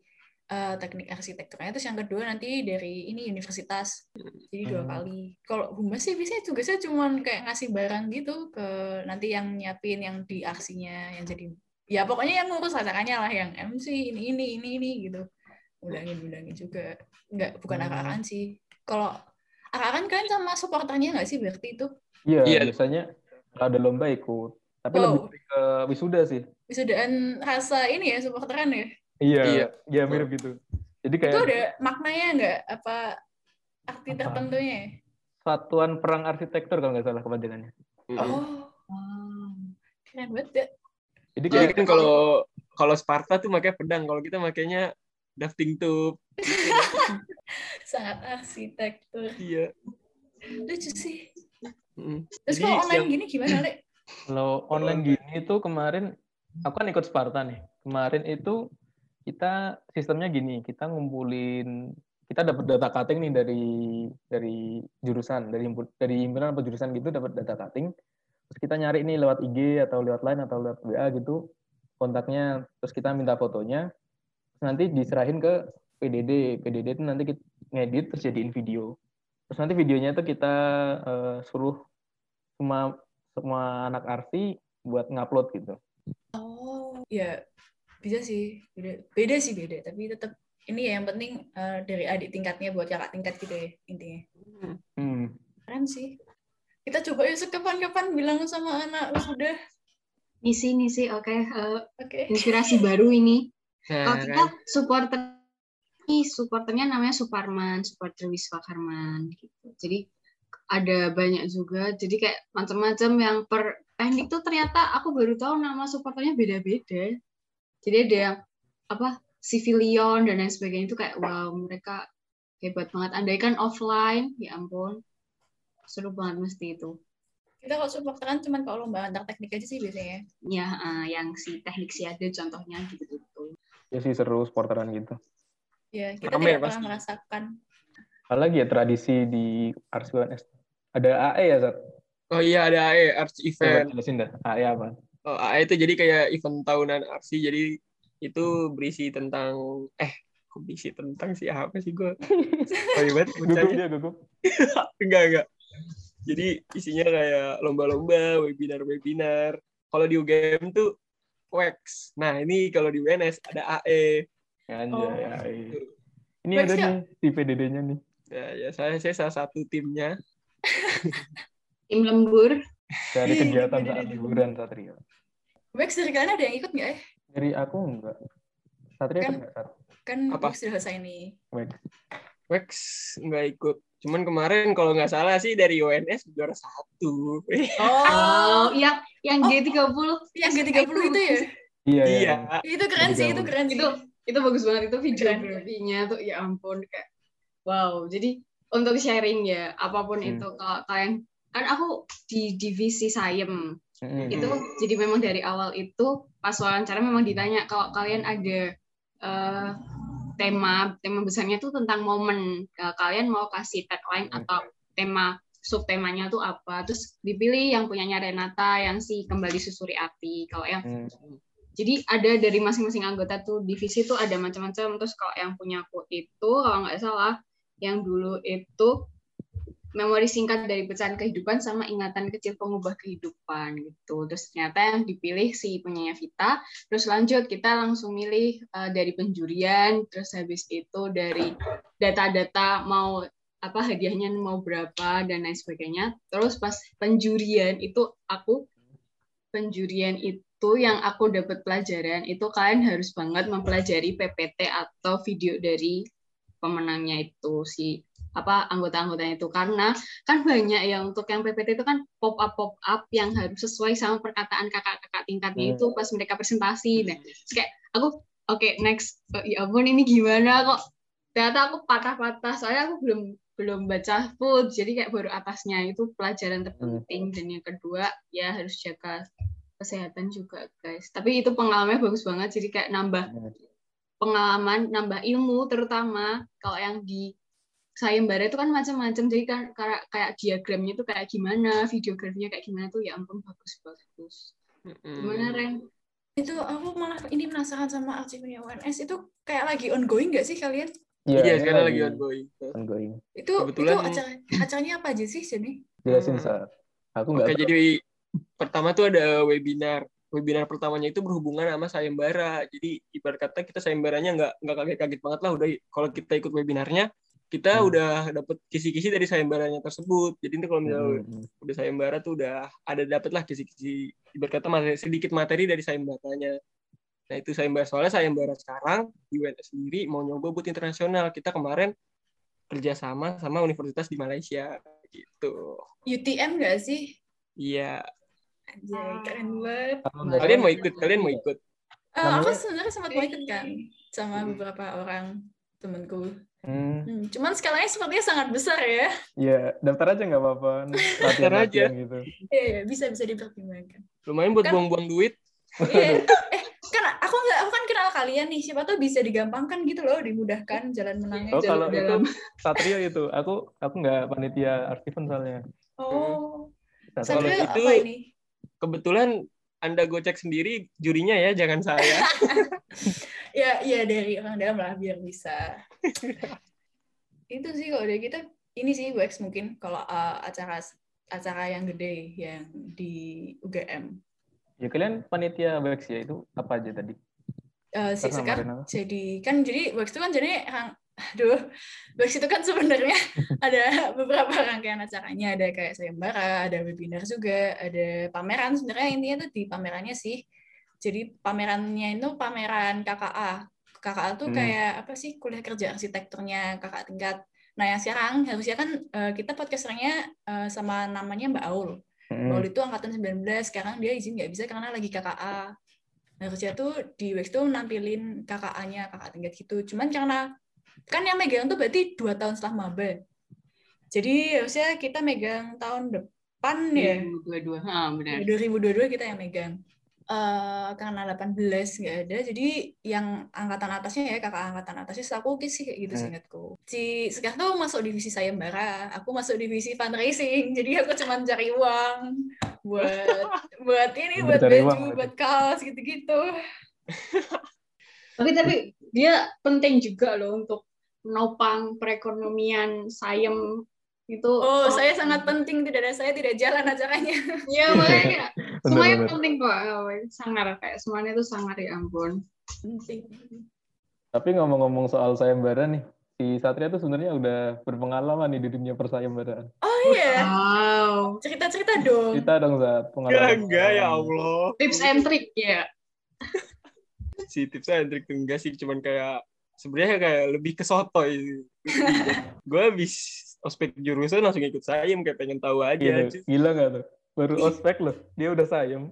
eh, teknik arsitekturnya, terus yang kedua nanti dari ini universitas, jadi dua Hmm. kali. Kalau humas sih biasanya tugasnya cuma kayak ngasih barang gitu ke nanti yang nyiapin yang di aksinya, yang jadi ya pokoknya yang ngurus acaranya lah, yang MC ini ini ini ini gitu, undangin undangin juga, nggak bukan Hmm. arahan sih. Kalau arahan kan sama supporternya nggak sih berarti itu? Iya, Iya. biasanya ada lomba ikut. Tapi Wow. lebih ke wisuda sih. Wisudaan rasa ini ya supporteran ya? Iya, Iya. iya mirip gitu. Jadi kayak Itu ada maknanya nggak? Apa arti Apa? tertentunya? satuan perang arsitektur kalau nggak salah kepanjangannya. Oh, Wow. keren banget ya. Jadi Jadi kayak kan kalau kalau Sparta tuh makanya pedang, kalau kita makanya drafting tube. Sangat arsitektur. Iya. Lucu sih. Mm. Terus Jadi kalau online yang- gini gimana, Lek? Kalau online gini tuh kemarin aku kan ikut Sparta nih. Kemarin itu kita sistemnya gini, kita ngumpulin kita dapat data cutting nih dari dari jurusan, dari dari himpunan atau jurusan gitu dapat data cutting. Terus kita nyari nih lewat IG atau lewat line atau lewat WA gitu kontaknya, terus kita minta fotonya. Terus nanti diserahin ke PDD. PDD itu nanti kita ngedit terus jadiin video. Terus nanti videonya itu kita eh, suruh semua semua anak arti buat ngupload gitu. Oh, ya bisa sih. Beda, beda sih beda, tapi tetap ini ya yang penting eh, dari adik tingkatnya buat kakak tingkat gitu ya intinya. Hmm. Keren sih. Kita coba yuk kapan-kapan bilang sama anak sudah. Ngisi ngisi oke eh, Oke. inspirasi baru ini. Kalau Nah, kita kan. supporter ini supporternya namanya Suparman, supporter Wiswa Karman gitu. Jadi ada banyak juga. Jadi kayak macam-macam yang per teknik tuh ternyata aku baru tahu nama supporternya beda-beda. Jadi ada yang apa civilian dan lain sebagainya itu kayak wow mereka hebat banget. Andai kan offline, ya ampun seru banget mesti itu. Kita kalau supporteran cuma kalau lomba antar teknik aja sih biasanya. Ya eh, yang si teknik si ada contohnya gitu-gitu. Ya sih seru sporteran gitu. Ya, kita Rame tidak pasti. pernah merasakan. Apalagi ya tradisi di Ars UNS. Ada AE ya, Zat? Oh iya ada AE Arts Coba Event. jelasin dah. AE apa? Oh, AE itu jadi kayak event tahunan RC. Jadi itu berisi tentang eh kok berisi tentang siapa sih gue? Oh iya Gugup dia, gugup. enggak enggak. Jadi isinya kayak lomba-lomba, webinar-webinar. Kalau di UGM tuh wax. Nah ini kalau di UNS ada AE. Anjay, Oh. AE. Ini Wax ada nggak? nih di PDD-nya nih. Ya, ya saya saya salah satu timnya. Tim lembur Dari Ih, kegiatan PDD saat liburan Satrio. Wex dari kalian ada yang ikut nggak ya? Dari aku enggak. Satrio Kan- enggak, Sat? Kan Apa? Wex sudah selesai nih. Wax. Wax nggak ikut. Cuman kemarin kalau nggak salah sih dari UNS juara satu. Oh, Oh, yang yang Oh. G30. yang G30 itu ya? Iya, iya. Iya. Itu keren sih, itu keren sih. Itu itu bagus banget itu videografinya tuh ya ampun kayak wow. Jadi untuk sharing ya apa pun Hmm. itu kalau kalian kan aku di divisi Sayem Mm-mm. itu jadi memang dari awal itu pas wawancara memang ditanya kalau kalian ada eh, tema tema besarnya itu tentang momen kalian mau kasih tagline Hmm. atau tema subtemanya tuh apa terus dipilih yang punyanya Renata yang si kembali susuri api kalau yang Mm. jadi ada dari masing-masing anggota tuh divisi tuh ada macam-macam terus kalau yang punya aku itu kalau nggak salah yang dulu itu memori singkat dari pecahan kehidupan sama ingatan kecil pengubah kehidupan gitu. Terus ternyata yang dipilih si penyanyi Vita terus lanjut kita langsung milih eh, dari penjurian terus habis itu dari data-data mau apa hadiahnya mau berapa dan lain sebagainya. Terus pas penjurian itu aku penjurian itu yang aku dapat pelajaran itu kalian harus banget mempelajari PPT atau video dari pemenangnya itu si apa anggota-anggotanya itu. Karena kan banyak ya untuk yang PPT itu kan pop up pop up yang harus sesuai sama perkataan kakak-kakak tingkatnya Hmm. itu pas mereka presentasi. Nah terus kayak aku oke next. Oh, ya ampun ini gimana kok? Ternyata aku patah-patah soalnya aku belum belum baca full. Jadi kayak baru atasnya itu pelajaran terpenting. Dan yang kedua ya harus jaga kesehatan juga guys. Tapi itu pengalamannya bagus banget jadi kayak nambah pengalaman nambah ilmu terutama kalau yang di sayembara itu kan macam-macam jadi kan kayak kayak diagramnya itu kayak gimana videografinya kayak gimana tuh ya ampun bagus bagus gimana Ren Itu aku malah ini penasaran sama achievement UNS itu kayak lagi ongoing nggak sih kalian? Iya, ini sekarang lagi ongoing. ongoing. Itu Kebetulan- itu acara acaranya apa aja sih jadi? Jelasin, Hmm. Sat. Aku enggak Oke, jadi pertama tuh ada webinar. Webinar pertamanya itu berhubungan sama sayembara. Jadi ibarat kata kita sayembaranya nggak nggak kaget-kaget banget lah. Udah kalau kita ikut webinarnya, kita Hmm. udah dapet kisi-kisi dari sayembaranya tersebut. Jadi nanti kalau misalnya Mm-mm. udah sayembara tuh udah ada dapet lah kisi-kisi ibarat kata materi, sedikit materi dari sayembaranya. Nah itu sayembara soalnya sayembara sekarang di UNS sendiri mau nyoba buat internasional. Kita kemarin kerjasama sama universitas di Malaysia gitu. UTM nggak sih? Iya. Anjay, keren banget. Kalian mau ikut? Kalian mau ikut? Eh, aku sebenarnya sempat mau ikut kan sama Hmm. beberapa orang temenku. Hmm, Hmm, cuman skalanya sepertinya sangat besar ya. ya daftar aja nggak apa-apa. Daftar aja. Gitu. Iya, iya, bisa bisa dipertimbangkan. Lumayan buat Kan- buang-buang duit. Iya. eh, kan aku nggak aku kan kenal kalian nih. Siapa tahu bisa digampangkan gitu loh, dimudahkan jalan menangnya. Oh, jalan kalau itu dalam. Satrio itu, aku aku nggak panitia archiven soalnya. Oh, Kalau Satrio itu- apa ini? Kebetulan Anda gocek sendiri jurinya ya, jangan saya. Ya, ya dari orang dalam lah biar bisa. itu sih kalau dari kita ini sih Wex mungkin kalau uh, acara acara yang gede yang di UGM. Ya kalian panitia Wex ya itu apa aja tadi? Uh, si Karena Sekar kemarin apa? jadi kan jadi Wex itu kan jadi aduh Wex itu kan sebenarnya ada beberapa rangkaian acaranya ada kayak sayembara ada webinar juga ada pameran sebenarnya intinya tuh di pamerannya sih jadi pamerannya itu pameran KKA KKA tuh Hmm. kayak apa sih kuliah kerja arsitekturnya kakak tingkat nah yang sekarang harusnya kan eh, kita podcasternya eh, sama namanya Mbak Aul Hmm. Baul itu angkatan 19, sekarang dia izin nggak bisa karena lagi KKA. Harusnya tuh di Wex tuh nampilin KKA-nya, kakak tingkat gitu. Cuman karena kan yang megang tuh berarti dua tahun setelah maba. Jadi harusnya kita megang tahun depan ya. 2022. Ah, benar. 2022 kita yang megang. Eh, karena 18 nggak ada, jadi yang angkatan atasnya ya, kakak angkatan atasnya aku sih kayak gitu Hmm. seingatku. Si sekarang tuh masuk divisi sayembara, aku masuk divisi fundraising, jadi aku cuma cari uang buat buat ini, buat baju, uang buat kaos gitu-gitu. Tapi tapi dia penting juga loh untuk menopang perekonomian Sayem itu. Oh, saya sangat penting, tidak ada saya tidak jalan acaranya. Iya makanya semuanya penting kok. Sangar kayak semuanya itu sangar ya ampun. Penting. Tapi ngomong-ngomong soal sayembara nih, si Satria tuh sebenarnya udah berpengalaman nih di dunia persayembaraan. Oh iya, Wow. cerita-cerita dong. Kita dong Zat, Ya pengalaman. enggak ya Allah. Tips and trick ya. Si tipsnya and trick tuh enggak sih, cuman kayak sebenarnya kayak lebih ke sotoy. gue habis ospek jurusan langsung ikut sayem kayak pengen tahu aja. Gitu. Gila nggak tuh? Baru ospek loh, dia udah sayem.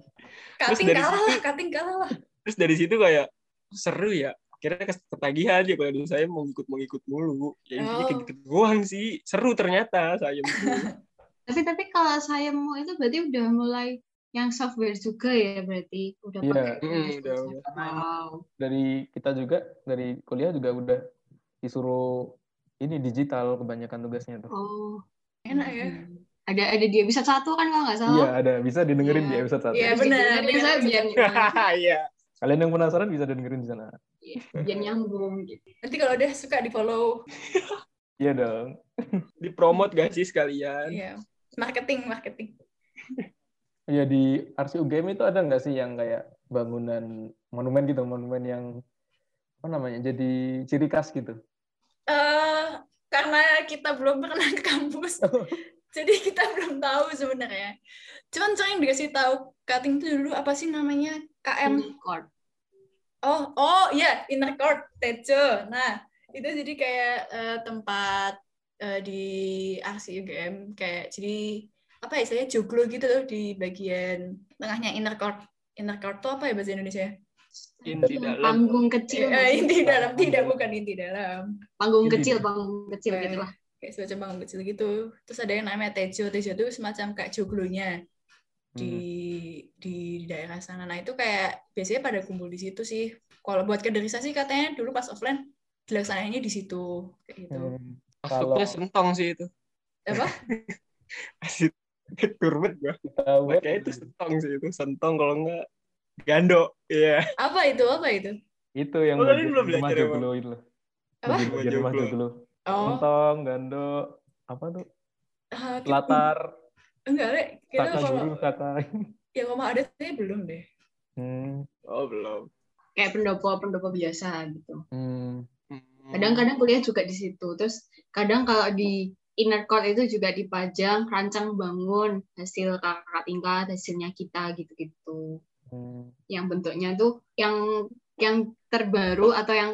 Kating dari kalah situ- lah, kating kalah lah. Terus dari situ kayak seru ya. Akhirnya ketagihan ya kalau saya mau ikut mau ikut mulu. Ya intinya kayak Oh. gitu doang sih. Seru ternyata sayem. Tapi tapi kalau Sayemmu itu berarti udah mulai yang software juga ya berarti udah Iya. pakai. Hmm, udah, udah. Wow. Dari kita juga, dari kuliah juga udah disuruh ini digital kebanyakan tugasnya tuh. Oh. Enak ya. Ada ada di episode satu kan kalau nggak salah. Iya, ada. Bisa didengerin Iya. di episode satu. Iya, Harus benar. didengerin, saya biar Iya. Kalian yang penasaran bisa dengerin di sana. biar nyambung gitu. Nanti kalau udah suka di follow, Iya dong. Dipromot gak sih sekalian? Iya, marketing, marketing. Iya di RC UGM itu ada nggak sih yang kayak bangunan monumen gitu, monumen yang apa namanya jadi ciri khas gitu. eh karena kita belum pernah ke kampus, jadi kita belum tahu sebenarnya. Cuman sering dikasih tahu cutting itu dulu apa sih namanya KM. Chord. Oh, oh iya, inner court, Tejo. Nah, itu jadi kayak eh, tempat eh, di RC UGM kayak jadi apa ya istilahnya joglo gitu loh di bagian tengahnya inner court. Inner court tuh apa ya bahasa Indonesia? Inti dalam. Panggung kecil. Eh, inti dalam, tidak bukan inti dalam. Panggung Inti. kecil, panggung kecil Eh, gitu lah. Kayak semacam panggung kecil gitu. Terus ada yang namanya Tejo. Tejo itu semacam kayak joglonya di Hmm. di daerah sana. Nah itu kayak biasanya pada kumpul di situ sih. Kalau buat kaderisasi katanya dulu pas offline dilaksanainnya di situ kayak gitu. Hmm. Masuknya Kalau- sentong sih itu. Apa? Asik. Turbet web Kayak itu sentong sih itu. Sentong kalau enggak gando. Iya. Apa itu? Apa itu? itu yang Oh, belum rumah belajar ya, joglo itu. Apa? Bagian rumah joglo. Oh, Entong, gando, apa tuh? kita- Latar, enggak, Le. Kita saka kalau guru, saka. yang rumah adat kayaknya belum deh. Hmm. Oh, belum. Kayak pendopo-pendopo biasa gitu. Hmm. Hmm. Kadang-kadang kuliah juga di situ. Terus kadang kalau di inner court itu juga dipajang rancang bangun hasil kakak tingkat, hasilnya kita gitu-gitu. Hmm. Yang bentuknya tuh yang yang terbaru atau yang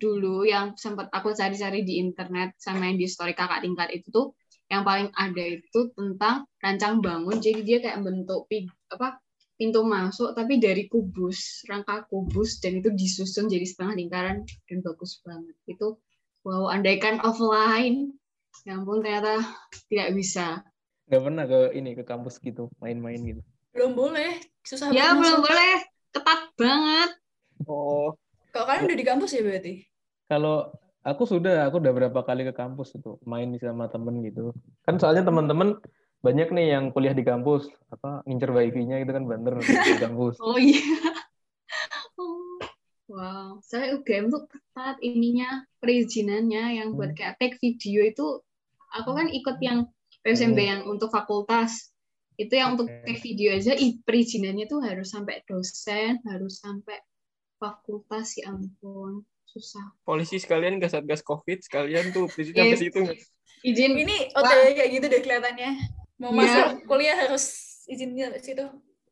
dulu yang sempat aku cari-cari di internet sama yang di story kakak tingkat itu tuh yang paling ada itu tentang rancang bangun jadi dia kayak bentuk apa pintu masuk tapi dari kubus, rangka kubus dan itu disusun jadi setengah lingkaran dan bagus banget. Itu wow, andaikan offline, ya ampun ternyata tidak bisa. Nggak pernah ke ini ke kampus gitu, main-main gitu. Belum boleh. Susah Ya banget belum masuk. boleh, ketat banget. Oh, Kalau kalian udah di kampus ya berarti? Kalau aku sudah, aku udah berapa kali ke kampus itu main sama temen gitu. Kan soalnya teman-teman banyak nih yang kuliah di kampus, apa ngincer wifi-nya gitu kan banter di kampus. Oh iya. Wow, saya UGM tuh ketat ininya perizinannya yang buat kayak take video itu aku kan ikut yang PSMB yang untuk fakultas itu yang untuk Oke. take video aja perizinannya tuh harus sampai dosen harus sampai fakultas ya ampun susah polisi sekalian gak satgas covid sekalian tuh di situ Iya. situ izin Ini OTW kayak gitu deh kelihatannya. Mau Iya. masuk kuliah harus izinnya ke situ.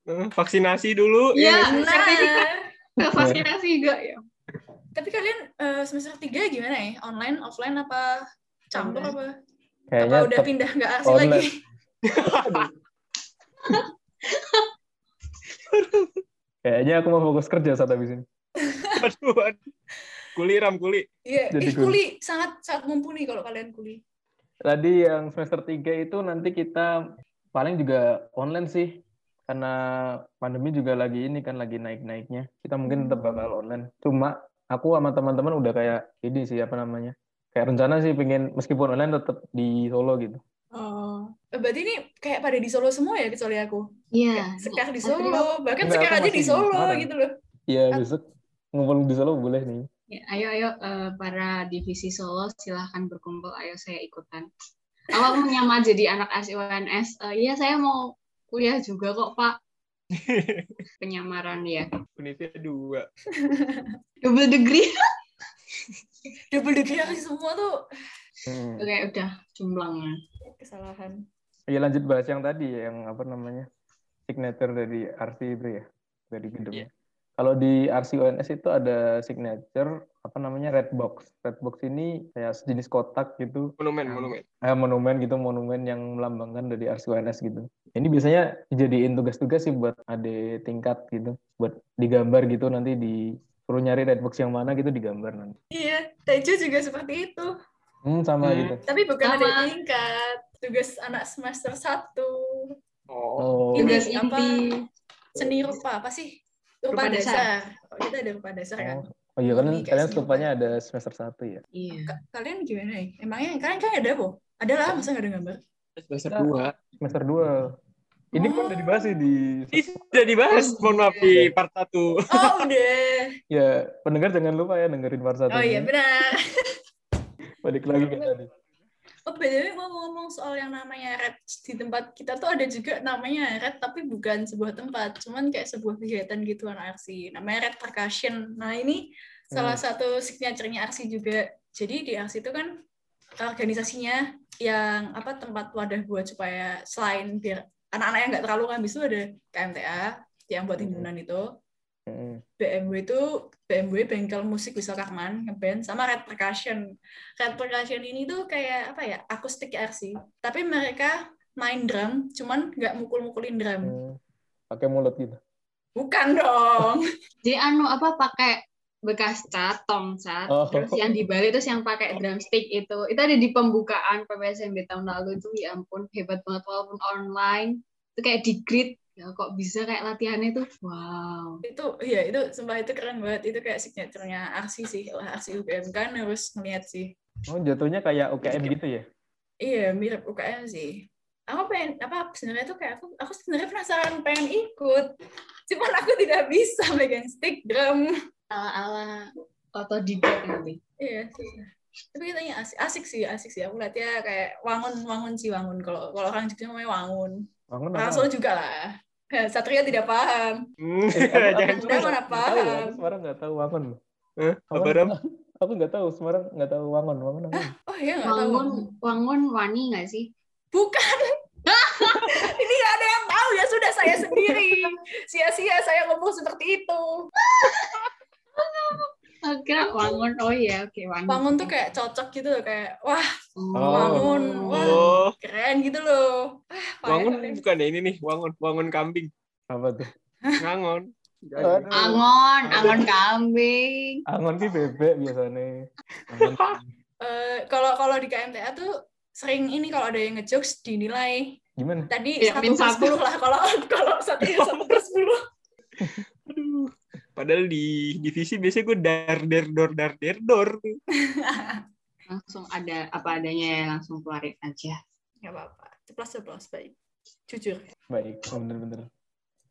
Eh, vaksinasi dulu Iya. ya nggak sih? sertifikat. vaksinasi juga ya Tapi kalian eh, semester 3 gimana ya? Online, offline apa campur apa? Kayaknya apa udah pindah nggak asli lagi? kayaknya aku mau fokus kerja saat habis ini. aduh, aduh. kuli ram kuli Iya, Jadi ih, guru. kuli sangat sangat mumpuni kalau kalian kuli. Tadi yang semester 3 itu nanti kita paling juga online sih. Karena pandemi juga lagi ini kan lagi naik-naiknya. Kita mungkin tetap bakal online. Cuma aku sama teman-teman udah kayak ini sih apa namanya? Kayak rencana sih pengen meskipun online tetap di Solo gitu. Oh, berarti ini kayak pada di Solo semua ya kecuali aku. iya Sekar di Satrio. Solo, bahkan Enggak, Sekar aku aja di di Solo Semarang. gitu loh. Iya besok ngumpul di Solo boleh nih. Ya, ayo ayo eh, para divisi Solo silahkan berkumpul ayo saya ikutan awal menyamar jadi anak SIWNS Eh, iya saya mau kuliah juga kok pak penyamaran ya Univnya dua double degree Double degree semua tuh Hmm. oke udah jumlangnya kesalahan. Ya lanjut bahas yang tadi yang apa namanya signature dari RC itu ya dari gedung. Iya. Kalau di RC UNS itu ada signature apa namanya red box. Red box ini kayak sejenis kotak gitu, monumen Yang- monumen eh, monumen gitu, monumen yang melambangkan dari RC UNS gitu. Ini biasanya dijadiin tugas-tugas sih buat ada tingkat gitu, buat digambar gitu nanti di suruh nyari red box yang mana gitu digambar nanti. Iya, Tejo juga seperti itu. Hmm, sama Hmm. gitu. Tapi bukan Sama. ada tingkat. Tugas anak semester 1. oh Oh, Ini tugas apa? inti Seni rupa apa sih? Rupa, Rupa dasar. dasar. Oh, kita ada rupa dasar kan? oh, oh iya kan kalian seni stupanya ada semester 1 ya. iya Ka- Kalian gimana ya? Emangnya kalian kan ada apa? Ada lah, masa nggak ada gambar? semester dua Semester 2. Ini kan udah dibahas sih di Ih, sudah dibahas mohon maaf di part satu Oh, udah. ya pendengar jangan lupa ya dengerin part satu. Oh iya, benar. Balik lagi ke tadi. Oh, BTW ngomong-ngomong soal yang namanya red di tempat kita tuh ada juga namanya red tapi bukan sebuah tempat, cuman kayak sebuah kegiatan gitu anak RC. Namanya red percussion. Nah, ini salah satu signature-nya RC juga. Jadi di RC itu kan organisasinya yang apa tempat wadah buat supaya selain biar anak-anak yang nggak terlalu ngambis itu ada KMTA yang buat Hmm. himpunan itu. Mm. BMW itu BMW bengkel musik bisa Karman ngeband sama Red Percussion. Red Percussion ini tuh kayak apa ya akustik RC. Tapi mereka main drum, cuman nggak mukul-mukulin drum. Mm. Pakai mulut gitu. Bukan dong. jadi anu apa pakai bekas cat tong cat Oh. terus yang dibalik terus yang pakai drumstick itu itu ada di pembukaan PPSMB tahun lalu itu ya ampun hebat banget walaupun online itu kayak di grid ya kok bisa kayak latihannya tuh wow itu iya itu sumpah itu keren banget. Itu kayak signaturenya RC sih. Lah RC UGM kan harus ngeliat sih. Oh jatuhnya kayak UKM gitu ya? Iya, mirip UKM sih. Aku pengen apa sebenarnya tuh kayak aku aku sebenarnya penasaran pengen ikut. Cuman aku tidak bisa megang stick drum. Ala ala otodidak nanti Iya, susah. Tapi katanya asik, asik sih, asik sih. Aku lihat ya kayak wangun, wangun sih wangun. Kalau kalau orang Jogja namanya wangun. Bangun Orang apa? Solo juga lah. Eh, Satria tidak paham. Hmm, Eh, aku- tahu, paham. aku Semarang nggak tahu wangun. Hah? Wangun- apa ram Aku nggak tahu Semarang nggak tahu wangun. Wangun apa? Oh iya nggak tahu. wangun wangun wani nggak sih Bukan. Ini nggak ada yang tahu ya sudah saya sendiri. Sia-sia saya ngomong seperti itu. Kira wangun oh iya oke wangun Wangun tuh kayak cocok gitu loh kayak wah Oh. wangun, wah oh keren gitu loh. Ah, wangun kalian. bukan ya ini nih wangun wangun kambing Apa tuh? Ngangon. Aduh. Angon, angon kambing. Angon ki bebek biasanya. Eh, kalau kalau di KMTA tuh sering ini kalau ada yang ngejokes dinilai Gimana? tadi Ya, satu min per satu. sepuluh lah kalau kalau satu ya satu per sepuluh. Padahal di divisi biasanya gue dar der dor dar der dor. Langsung ada apa adanya ya, langsung keluarin aja. nggak apa-apa ceplos ceplos baik jujur Baik, bener-bener.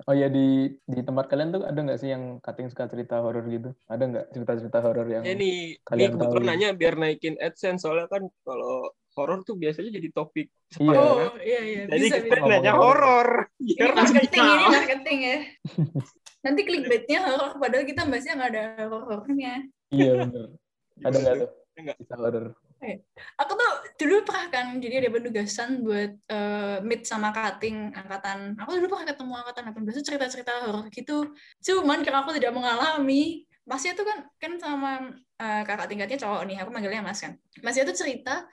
Oh ya di di tempat kalian tuh ada nggak sih yang cutting suka cerita horor gitu? Ada nggak cerita-cerita horor yang Ya nih, ini Kalian kebetulan tahu. nanya biar naikin AdSense soalnya kan kalau horor tuh biasanya jadi topik Iya. sepanjang. oh iya iya Jadi bisa kita bisa nanya horor. ini marketing ini tahu. marketing ya nanti clickbaitnya horor padahal kita bahasnya nggak ada horornya Iya bener. Ada nggak tuh? Nggak. Cerita horor. aku tuh dulu pernah kan jadi ada penugasan buat eh, meet sama cutting angkatan aku dulu pernah ketemu angkatan 18 tuh cerita-cerita horor gitu cuman karena aku tidak mengalami Masnya tuh kan kan sama eh, kakak tingkatnya cowok nih aku manggilnya Mas kan Masnya tuh cerita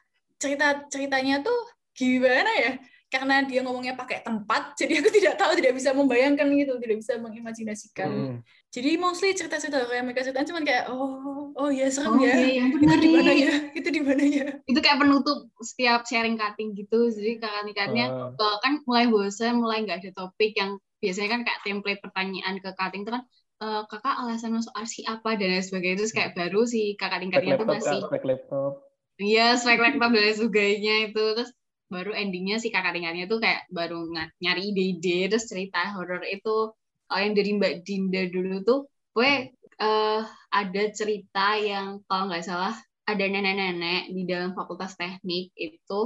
cerita ceritanya tuh gimana ya karena dia ngomongnya pakai tempat jadi aku tidak tahu tidak bisa membayangkan gitu tidak bisa mengimajinasikan Hmm. jadi mostly cerita-cerita horor yang mereka ceritain cuman kayak oh oh ya serem Oh ya iya, yang itu di mana ya itu di mana ya Itu kayak penutup setiap sharing cutting gitu. Jadi kakak-tingkatnya Ah. kalau kan mulai bosan, mulai nggak ada topik yang biasanya kan kayak template pertanyaan ke cutting itu kan "Eh, kakak alasan masuk arsi apa dan lain sebagainya terus kayak baru si kakak tingkatnya tuh laptop, masih laptop. Iya, spek lain sebagainya itu. Terus baru endingnya si kakak tingkatnya tuh kayak baru nyari ide-ide terus cerita horor itu. Kalau yang dari Mbak Dinda dulu tuh gue eh, ada cerita yang kalau nggak salah ada nenek-nenek di dalam fakultas teknik itu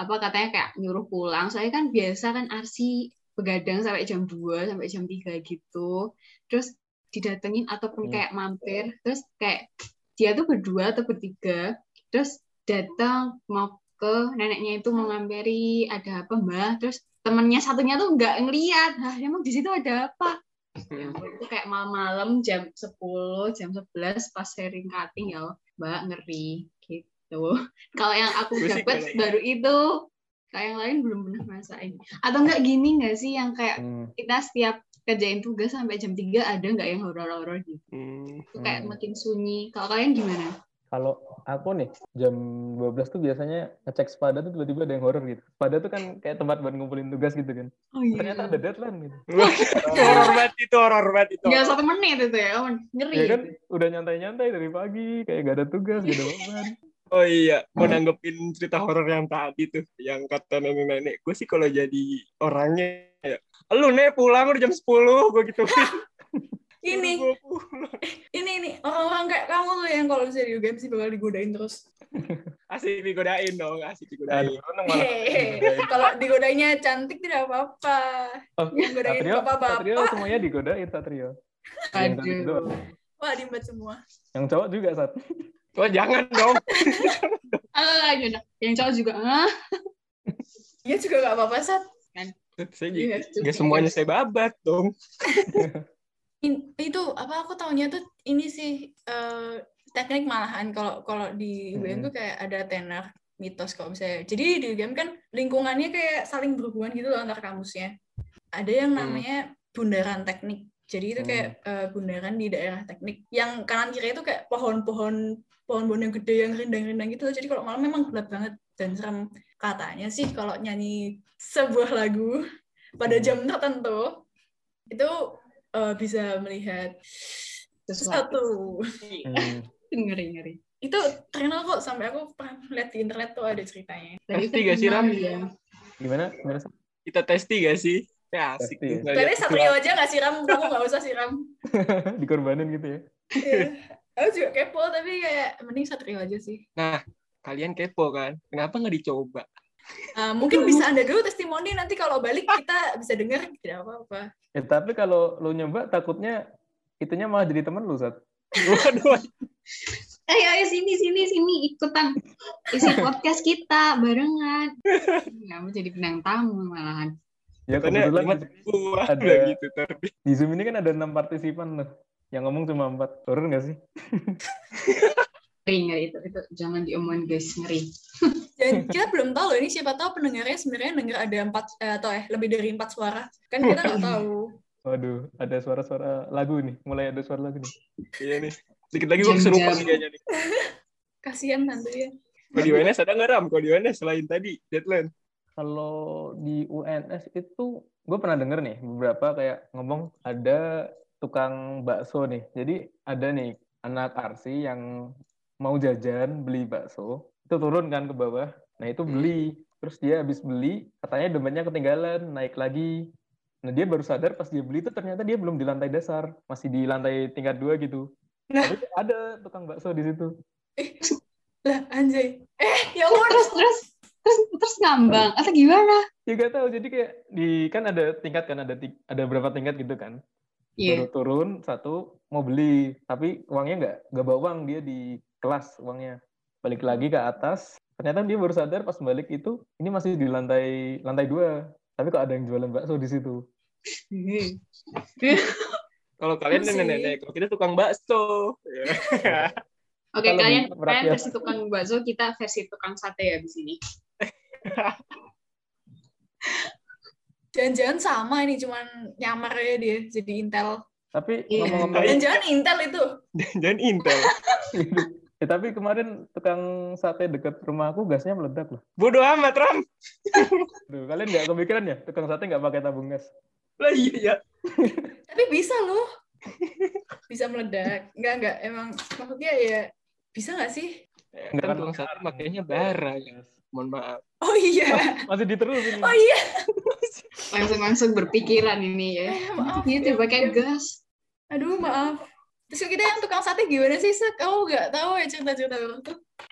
apa katanya kayak nyuruh pulang. Soalnya kan biasa kan arsi begadang sampai jam 2 sampai jam 3 gitu. Terus didatengin ataupun Hmm. kayak mampir. Terus kayak dia tuh berdua atau bertiga terus datang mau ke neneknya itu mau ngampiri ada apa mbak terus temennya satunya tuh nggak ngeliat. Nah emang di situ ada apa? Ya itu kayak malam-malam jam 10 jam 11 pas sharing cutting ya mbak ngeri gitu. Kalau yang aku dapat kalau- baru itu kayak yang lain belum pernah ngerasain. Atau enggak gini nggak sih yang kayak Hmm. kita setiap kerjain tugas sampai jam 3 ada nggak yang horor-horor gitu? Hmm. itu kayak Hmm. makin sunyi. Kalau kalian gimana Kalau aku nih jam 12 tuh biasanya ngecek sepada tuh tiba-tiba ada yang horor gitu. Sepada tuh kan kayak tempat buat ngumpulin tugas gitu kan. oh Ternyata ada deadline gitu. Itu horor banget itu horor banget itu. Nggak satu menit itu ya, oh, ngeri. Ya kan udah nyantai-nyantai dari pagi, kayak gak ada tugas, gak ada beban. Oh iya, mau nanggepin cerita horor yang tadi tuh, yang kata nenek-nenek. Gue sih kalau jadi orangnya ya, lu nek pulang udah jam 10, gue gitu. ini pulang. ini ini orang-orang kayak kamu tuh yang kalau misalnya di UGM sih bakal digodain terus Asik digodain dong, asik digodain. Hehehe. kalau digodainya cantik tidak apa-apa Oh, yang godain Satrio, bapak-bapak Satrio semuanya digodain Satrio. Aduh. wah diembat semua Yang cowok juga Sat. Oh jangan dong. Ah, yaudah. Yang cowok juga, ah. Iya juga gak apa-apa Sat Saya Iya, jadi, nggak semuanya saya babat dong. In- itu apa aku taunya tuh ini sih eh, teknik malahan kalau kalau di UGM Hmm. tuh kayak ada tenar mitos kalau misalnya jadi di UGM kan lingkungannya kayak saling berhubungan gitu loh antar kampusnya ada yang Hmm. namanya bundaran teknik jadi itu Hmm. kayak eh, bundaran di daerah teknik yang kanan kiri itu kayak pohon-pohon pohon-pohon yang gede yang rindang-rindang gitu loh. jadi kalau malam memang gelap banget dan serem katanya sih kalau nyanyi sebuah lagu pada Hmm. jam tertentu itu eh, bisa melihat sesuatu Hmm. Ngeri, ngeri. itu terkenal kok sampai aku pernah lihat di internet tuh ada ceritanya Tadi Pasti nggak sih, Ram? Iya. Gimana? Gimana? Kita testi gak sih? Ya asik. Testi ya. Kayaknya Satrio aja nggak siram, kamu nggak usah siram. Dikorbanin gitu ya. Iya. Aku juga kepo, tapi kayak mending Satrio aja sih. Kalian kepo kan? Kenapa nggak dicoba? Ah, mungkin bisa Anda dulu testimoni, nanti kalau balik kita bisa dengar, tidak apa-apa. Eh, tapi kalau lu nyoba takutnya itunya malah jadi temen lu Sat. Waduh, Ayo, ayo sini, sini, sini ikutan isi podcast kita barengan. Kamu jadi bintang tamu malahan. Ya kebetulan ada- gitu tapi di Zoom ini kan ada enam partisipan loh. Yang ngomong cuma empat. Horor nggak sih? Ngeri, ngeri itu, itu jangan diomongin guys, ngeri. Dan kita belum tahu loh, ini siapa tahu pendengarnya sebenarnya denger ada empat, eh, atau eh, lebih dari empat suara. Kan kita nggak tahu. Waduh, ada suara-suara lagu nih. Mulai ada suara lagu nih. Iya nih. Sedikit lagi gue kesurupan kayaknya nih. Kasihan nanti ya. Kalau di UNS ada nggak Ram? Kalau di UNS selain tadi, deadline. Kalau di UNS itu gue pernah denger nih beberapa kayak ngomong ada tukang bakso nih. Jadi ada nih anak arsi yang mau jajan beli bakso itu turun kan ke bawah. Nah itu beli. Terus dia habis beli katanya dompetnya ketinggalan naik lagi. Nah dia baru sadar pas dia beli itu ternyata dia belum di lantai dasar masih di lantai tingkat dua gitu. Nah. Tapi ada tukang bakso di situ. Lah anjay. Eh ya Allah. terus terus terus terus ngambang atau gimana Ya gak tahu. Jadi kayak di kan ada tingkat kan ada ada berapa tingkat gitu kan. iya baru turun satu mau beli tapi uangnya nggak nggak bawa uang dia di kelas uangnya balik lagi ke atas ternyata dia baru sadar pas balik itu ini masih di lantai lantai dua tapi kok ada yang jualan bakso di situ Kalau kalian nenek-nenek, kalau kita tukang bakso. Ya. oke Kita kalian kalian versi tukang bakso kita versi tukang sate ya di sini Jangan-jangan sama ini cuman nyamar ya dia jadi Intel. tapi ngomong-ngomong Jangan-jangan Intel itu. Jangan Intel. Ya, tapi kemarin tukang sate dekat rumah aku gasnya meledak loh Bodoh amat, Ram. Duh, kalian nggak kepikiran ya tukang sate nggak pakai tabung gas Lah iya ya. Tapi bisa loh. Bisa meledak. Enggak, enggak. Emang maksudnya ya bisa nggak sih? Nggak Kan kan tukang sate makanya bara. ya. Mohon maaf. Oh iya. masih diterusin Oh iya. langsung langsung berpikiran ini ya Eh, maaf. gitu Ya, pakai gas Aduh, maaf. Terus kita yang tukang sate gimana sih, Sak? Kamu nggak tahu ya cerita-cerita?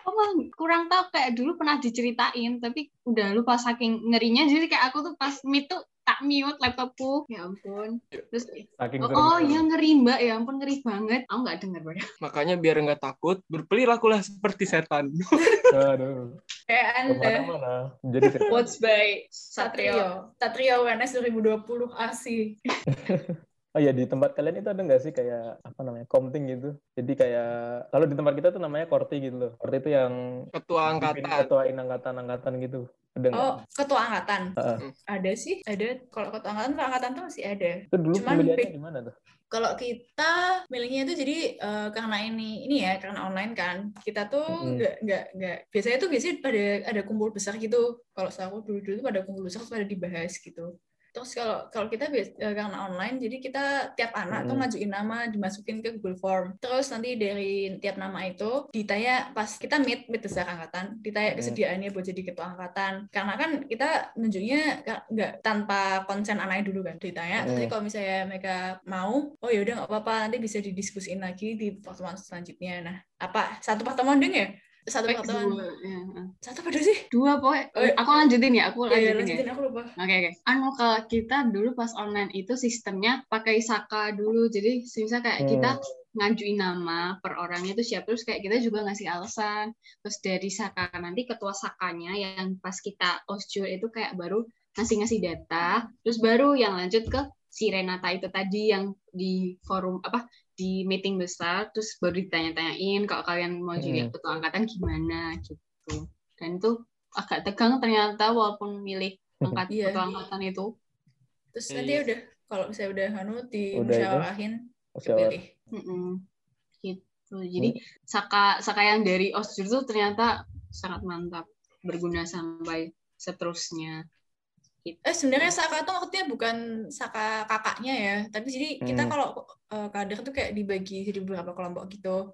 Oh, mah kurang tahu kayak dulu pernah diceritain tapi udah lupa saking ngerinya jadi kayak aku tuh pas meet tuh tak mute laptopku ya ampun terus saking oh, oh ya ngeri mbak ya ampun ngeri banget aku nggak dengar banget Makanya biar nggak takut, berperilakulah seperti setan. aduh Kayak Anda. ke mana-mana jadi saya Watch by Satrio Satrio. UNS 2020 ASI. Oh ya di tempat kalian itu ada nggak sih kayak apa namanya komting gitu? Jadi kayak kalau di tempat kita tuh namanya korti gitu loh. Korti itu yang Ketua angkatan. ketuain angkatan-angkatan gitu. Ada? Oh, ketua angkatan. Heeh. Ada sih, ada. Kalau ketua angkatan, ketua angkatan tuh masih ada. Itu dulu cuman pemilihannya tuh? Kalau kita milihnya itu jadi eh, karena ini ini ya karena online kan kita tuh nggak nggak nggak biasanya tuh biasanya pada ada kumpul besar gitu kalau aku dulu dulu pada kumpul besar pada dibahas gitu terus kalau kalau kita eh, karena online jadi kita tiap anak tuh Mm-mm. ngajuin nama dimasukin ke Google Form terus nanti dari tiap nama itu ditanya pas kita meet meet besar angkatan ditanya Mm-mm. kesediaannya buat jadi ketua angkatan karena kan kita nunjuknya nggak- tanpa konsen anaknya dulu kan ditanya Mm. tapi kalau misalnya mereka mau oh ya udah nggak apa-apa nanti bisa didiskusiin lagi di pertemuan selanjutnya nah apa satu pertemuan ding ya satu pertemuan dua ya. satu pada sih dua pokoknya Oh, iya. aku lanjutin ya aku ya, ya, lanjutin ya lanjutin aku lupa Oke oke. Anu kalau kita dulu pas online itu sistemnya pakai saka dulu. Jadi misal kayak Hmm. kita ngajuin nama per orangnya itu siapa terus kayak kita juga ngasih alasan. Terus dari saka nanti ketua sakanya yang pas kita osjur itu kayak baru ngasih-ngasih data, terus baru yang lanjut ke si Renata itu tadi yang di forum apa di meeting besar terus baru ditanya-tanyain kalau kalian mau jadi Hmm. ketua angkatan gimana gitu. Dan itu agak tegang ternyata walaupun milih angkat Iya. ketua angkatan itu terus Iya, nanti iya. udah kalau misalnya udah anu di musyawarahin Musyawarah. pilih Mm-mm. gitu jadi saka saka yang dari osjur itu ternyata sangat mantap berguna sampai seterusnya eh sebenarnya saka tuh maksudnya bukan saka kakaknya ya tapi jadi kita Hmm. kalau eh, kader tuh kayak dibagi jadi beberapa kelompok gitu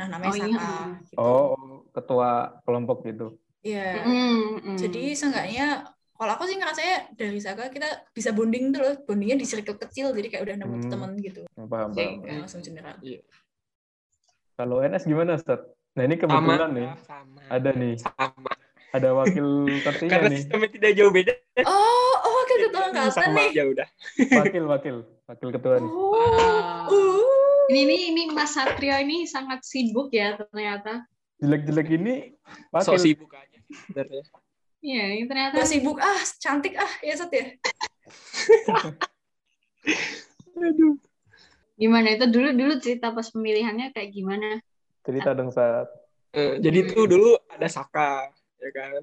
nah namanya Oh, iya. saka gitu Oh, ketua kelompok gitu. iya Mm-mm, mm. Jadi seenggaknya kalau aku sih ngerasanya dari Saka kita bisa bonding tuh loh, bondingnya di circle kecil jadi kayak udah nemu Hmm. teman gitu. Paham, Oke. paham. Nggak langsung general. Kalau NS gimana, Ustaz? Nah, ini kebetulan nih. Sama. Ada nih. Sama. Ada wakil tertiga Karena nih. sistemnya tidak jauh beda. Oh, oh wakil ketua angkatan sama nih. aja udah. Wakil, wakil. Wakil ketua nih. Oh. Wow. Uh. ini, ini ini Mas Satrio ini sangat sibuk ya ternyata Jelek-jelek ini So wakil. sibuk aja. Iya, ini ternyata Gak sibuk ah, cantik ah, ya Sat ya. Aduh. gimana itu dulu dulu cerita pas pemilihannya kayak gimana? Cerita dong, saat. Eh, jadi tuh dulu ada Saka, ya kan?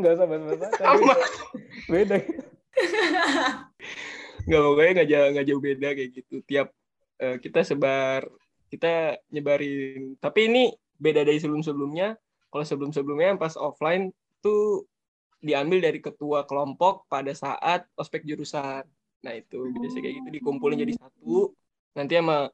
Nggak usah bahas-bahas. Sama. Beda. nggak pokoknya nggak jauh nggak jauh beda kayak gitu tiap eh, kita sebar kita nyebarin tapi ini beda dari sebelum sebelumnya kalau sebelum sebelumnya yang pas offline tuh diambil dari ketua kelompok pada saat ospek jurusan nah itu biasanya kayak gitu dikumpulin jadi satu nanti sama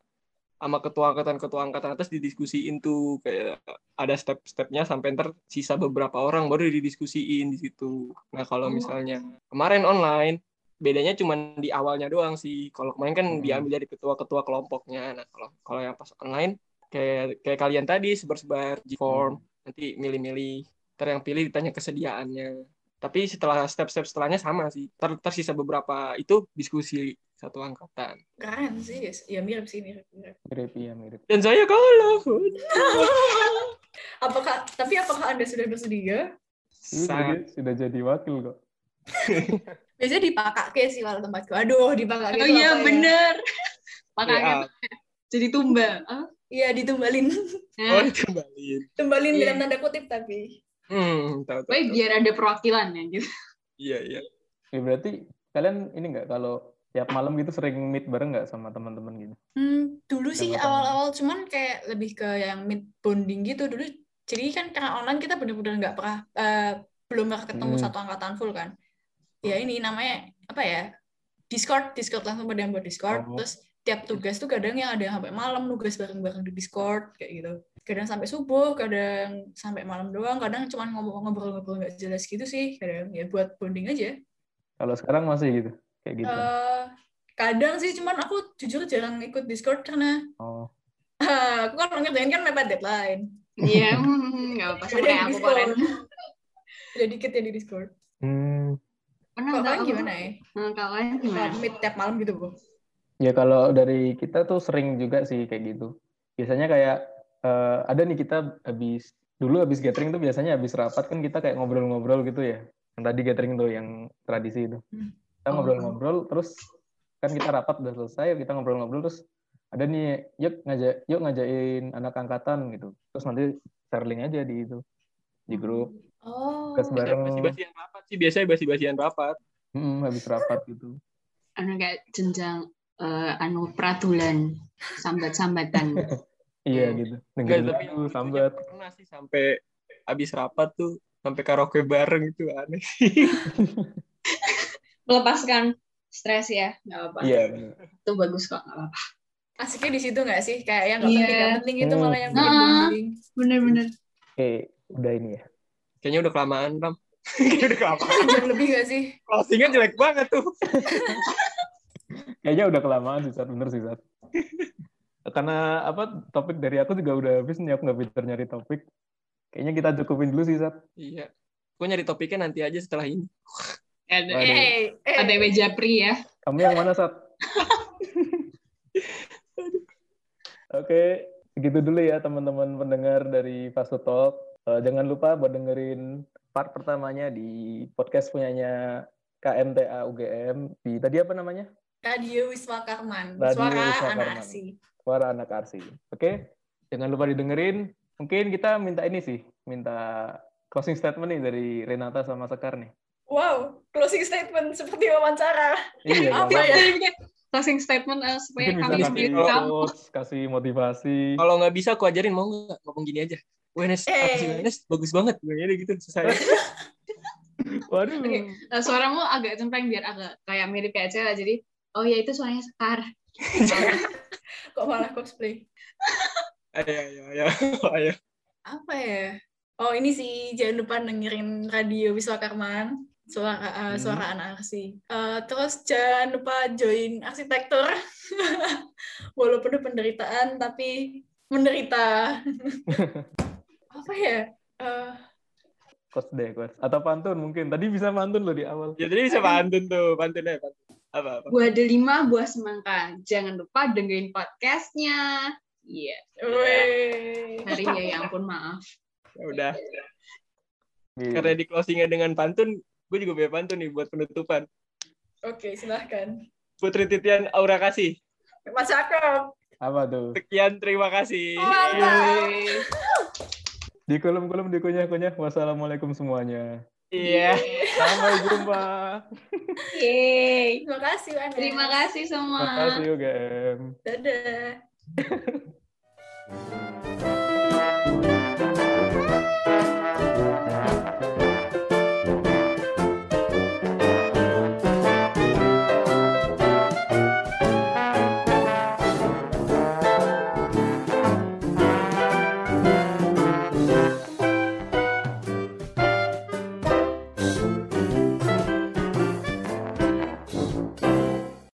sama ketua angkatan ketua angkatan atas didiskusiin tuh kayak ada step-stepnya sampai ntar sisa beberapa orang baru didiskusiin di situ. Nah kalau misalnya kemarin online bedanya cuma di awalnya doang sih. Kalau kemarin kan Hmm. diambil dari ketua-ketua kelompoknya. Nah kalau kalau yang pas online kayak kayak kalian tadi sebar-sebar G form nanti milih-milih ntar yang pilih ditanya kesediaannya. Tapi setelah step-step setelahnya sama sih. Ntar, ntar sisa beberapa itu diskusi satu angkatan. Keren sih. Ya mirip sih, mirip. mirip. Mirip iya mirip. Dan saya kalah. apakah tapi apakah Anda sudah bersedia? Sangat. sudah jadi wakil kok. Biasanya dipakai sih kalau tempatku. Aduh, dipakai. Oh iya bener. Ya, Makanya jadi tumbal. Iya, ditumbalin. oh, kembaliin. Tumbalin Iya. dalam tanda kutip tapi. Hmm, tahu, tahu, tahu. biar ada perwakilan ya gitu. Iya, iya. Ya, berarti kalian ini nggak kalau tiap malam gitu sering meet bareng nggak sama teman-teman gitu? Hmm, dulu sih awal-awal cuman kayak lebih ke yang mid bonding gitu dulu. Jadi kan karena online kita bener-bener nggak pernah eh, belum pernah ketemu Hmm. satu angkatan full kan. Ya ini namanya apa ya? Discord, Discord langsung pada yang buat Discord. Oh. Terus tiap tugas tuh kadang yang ada yang sampai malam nugas bareng-bareng di Discord kayak gitu. Kadang sampai subuh, kadang sampai malam doang, kadang cuma ngobrol-ngobrol nggak jelas gitu sih. Kadang ya buat bonding aja. Kalau sekarang masih gitu, kayak gitu. Eh, kadang sih cuman aku jujur jarang ikut Discord karena Oh, aku kan ngerjain kan mepet deadline. Iya, hmm, nggak apa-apa sama Jadi kayak di aku Discord. kemarin. Udah dikit ya di Discord. hmm. Pernah Kalau kalian gimana ya? Nah, kalian gimana? Kalau meet tiap malam gitu, Bu? Ya kalau dari kita tuh sering juga sih kayak gitu. Biasanya kayak eh, ada nih kita habis dulu habis gathering tuh biasanya habis rapat kan kita kayak ngobrol-ngobrol gitu ya. Yang tadi gathering tuh yang tradisi itu. Hmm. Kita Oh. ngobrol-ngobrol terus kan kita rapat udah selesai kita ngobrol-ngobrol terus ada nih yuk ngajak yuk ngajakin anak angkatan gitu. Terus nanti share link aja di itu di grup Oh. Tugas bareng Basi-basian rapat sih, biasanya basi-basian rapat. Hmm, habis rapat gitu. Anu kayak jenjang eh, anu peratulan sambat-sambatan. Iya Hmm. gitu. Enggak, Dengerin tapi lucunya sambat. pernah sih sampai habis rapat tuh sampai karaoke bareng itu aneh. Melepaskan stres ya, nggak apa-apa. Iya. bener. Itu bagus kok, nggak apa-apa. Asiknya di situ nggak sih? Kayak yang nggak Iya. penting penting itu Hmm. malah yang Nah. bikin bonding. Bener-bener. Oke, udah ini ya. Kayaknya udah kelamaan, Ram. Kayaknya udah kelamaan. Jam lebih nggak sih? Closingnya jelek banget tuh. Kayaknya udah kelamaan sih, Sat. Bener sih, Sat. Karena apa topik dari aku juga udah habis nih, aku nggak pinter nyari topik. Kayaknya kita cukupin dulu sih, Sat. Iya. Gue nyari topiknya nanti aja setelah ini. Ada. Eh, eh. ATW Japri ya. Kamu yang mana, Sat? Oke, segitu dulu ya teman-teman pendengar dari Fast Food Talk. Eh, jangan lupa buat dengerin part pertamanya di podcast punyanya KMTA UGM di tadi apa namanya? Radio Wisma Karman. Radio Suara Wisma anak Karman. asli. Suara anak arsi. Oke, jangan lupa didengerin. Mungkin kita minta ini sih, minta closing statement nih dari Renata sama Sekar nih. Wow, closing statement seperti wawancara. Iya, Apa ya? Closing statement eh, supaya Mungkin kami bisa kasih kasih motivasi. Kalau nggak bisa aku ajarin mau nggak ngomong gini aja. WNS, Eh. apa sih WNS? Bagus banget. Gini gitu, selesai. Waduh. Oke. Eh, suaramu agak cempreng biar agak kayak mirip kayak cewek jadi oh ya itu suaranya Sekar. Kok malah cosplay? ayo, ayo, ayo. ayo. Apa ya? Oh ini sih jangan lupa dengerin radio Wisma Karman. Suara Hmm. suara anak arsi. Eh, terus jangan lupa join arsitektur. Walaupun ada penderitaan tapi menderita. Apa ya? Eh, Quotes deh, quotes. Atau pantun mungkin. Tadi bisa pantun loh di awal. Ya, jadi bisa pantun tuh. Pantun aja, pantun. Apa, apa? Buah delima, buah semangka. Jangan lupa dengerin podcastnya. Iya. weh. Hari ya, ya ampun maaf. Ya udah. Iya. Karena di closingnya dengan pantun, gue juga punya pantun nih buat penutupan. Oke, silahkan. Putri Titian Aura Kasih. Mas Cakep. Apa tuh? Sekian, terima kasih. Mantap. Di kolom-kolom dikunyah-kunyah. Wassalamualaikum semuanya. Iya. Sampai jumpa. Yeay. Terima kasih, Ana. Terima kasih semua. Terima kasih UGM. Dadah.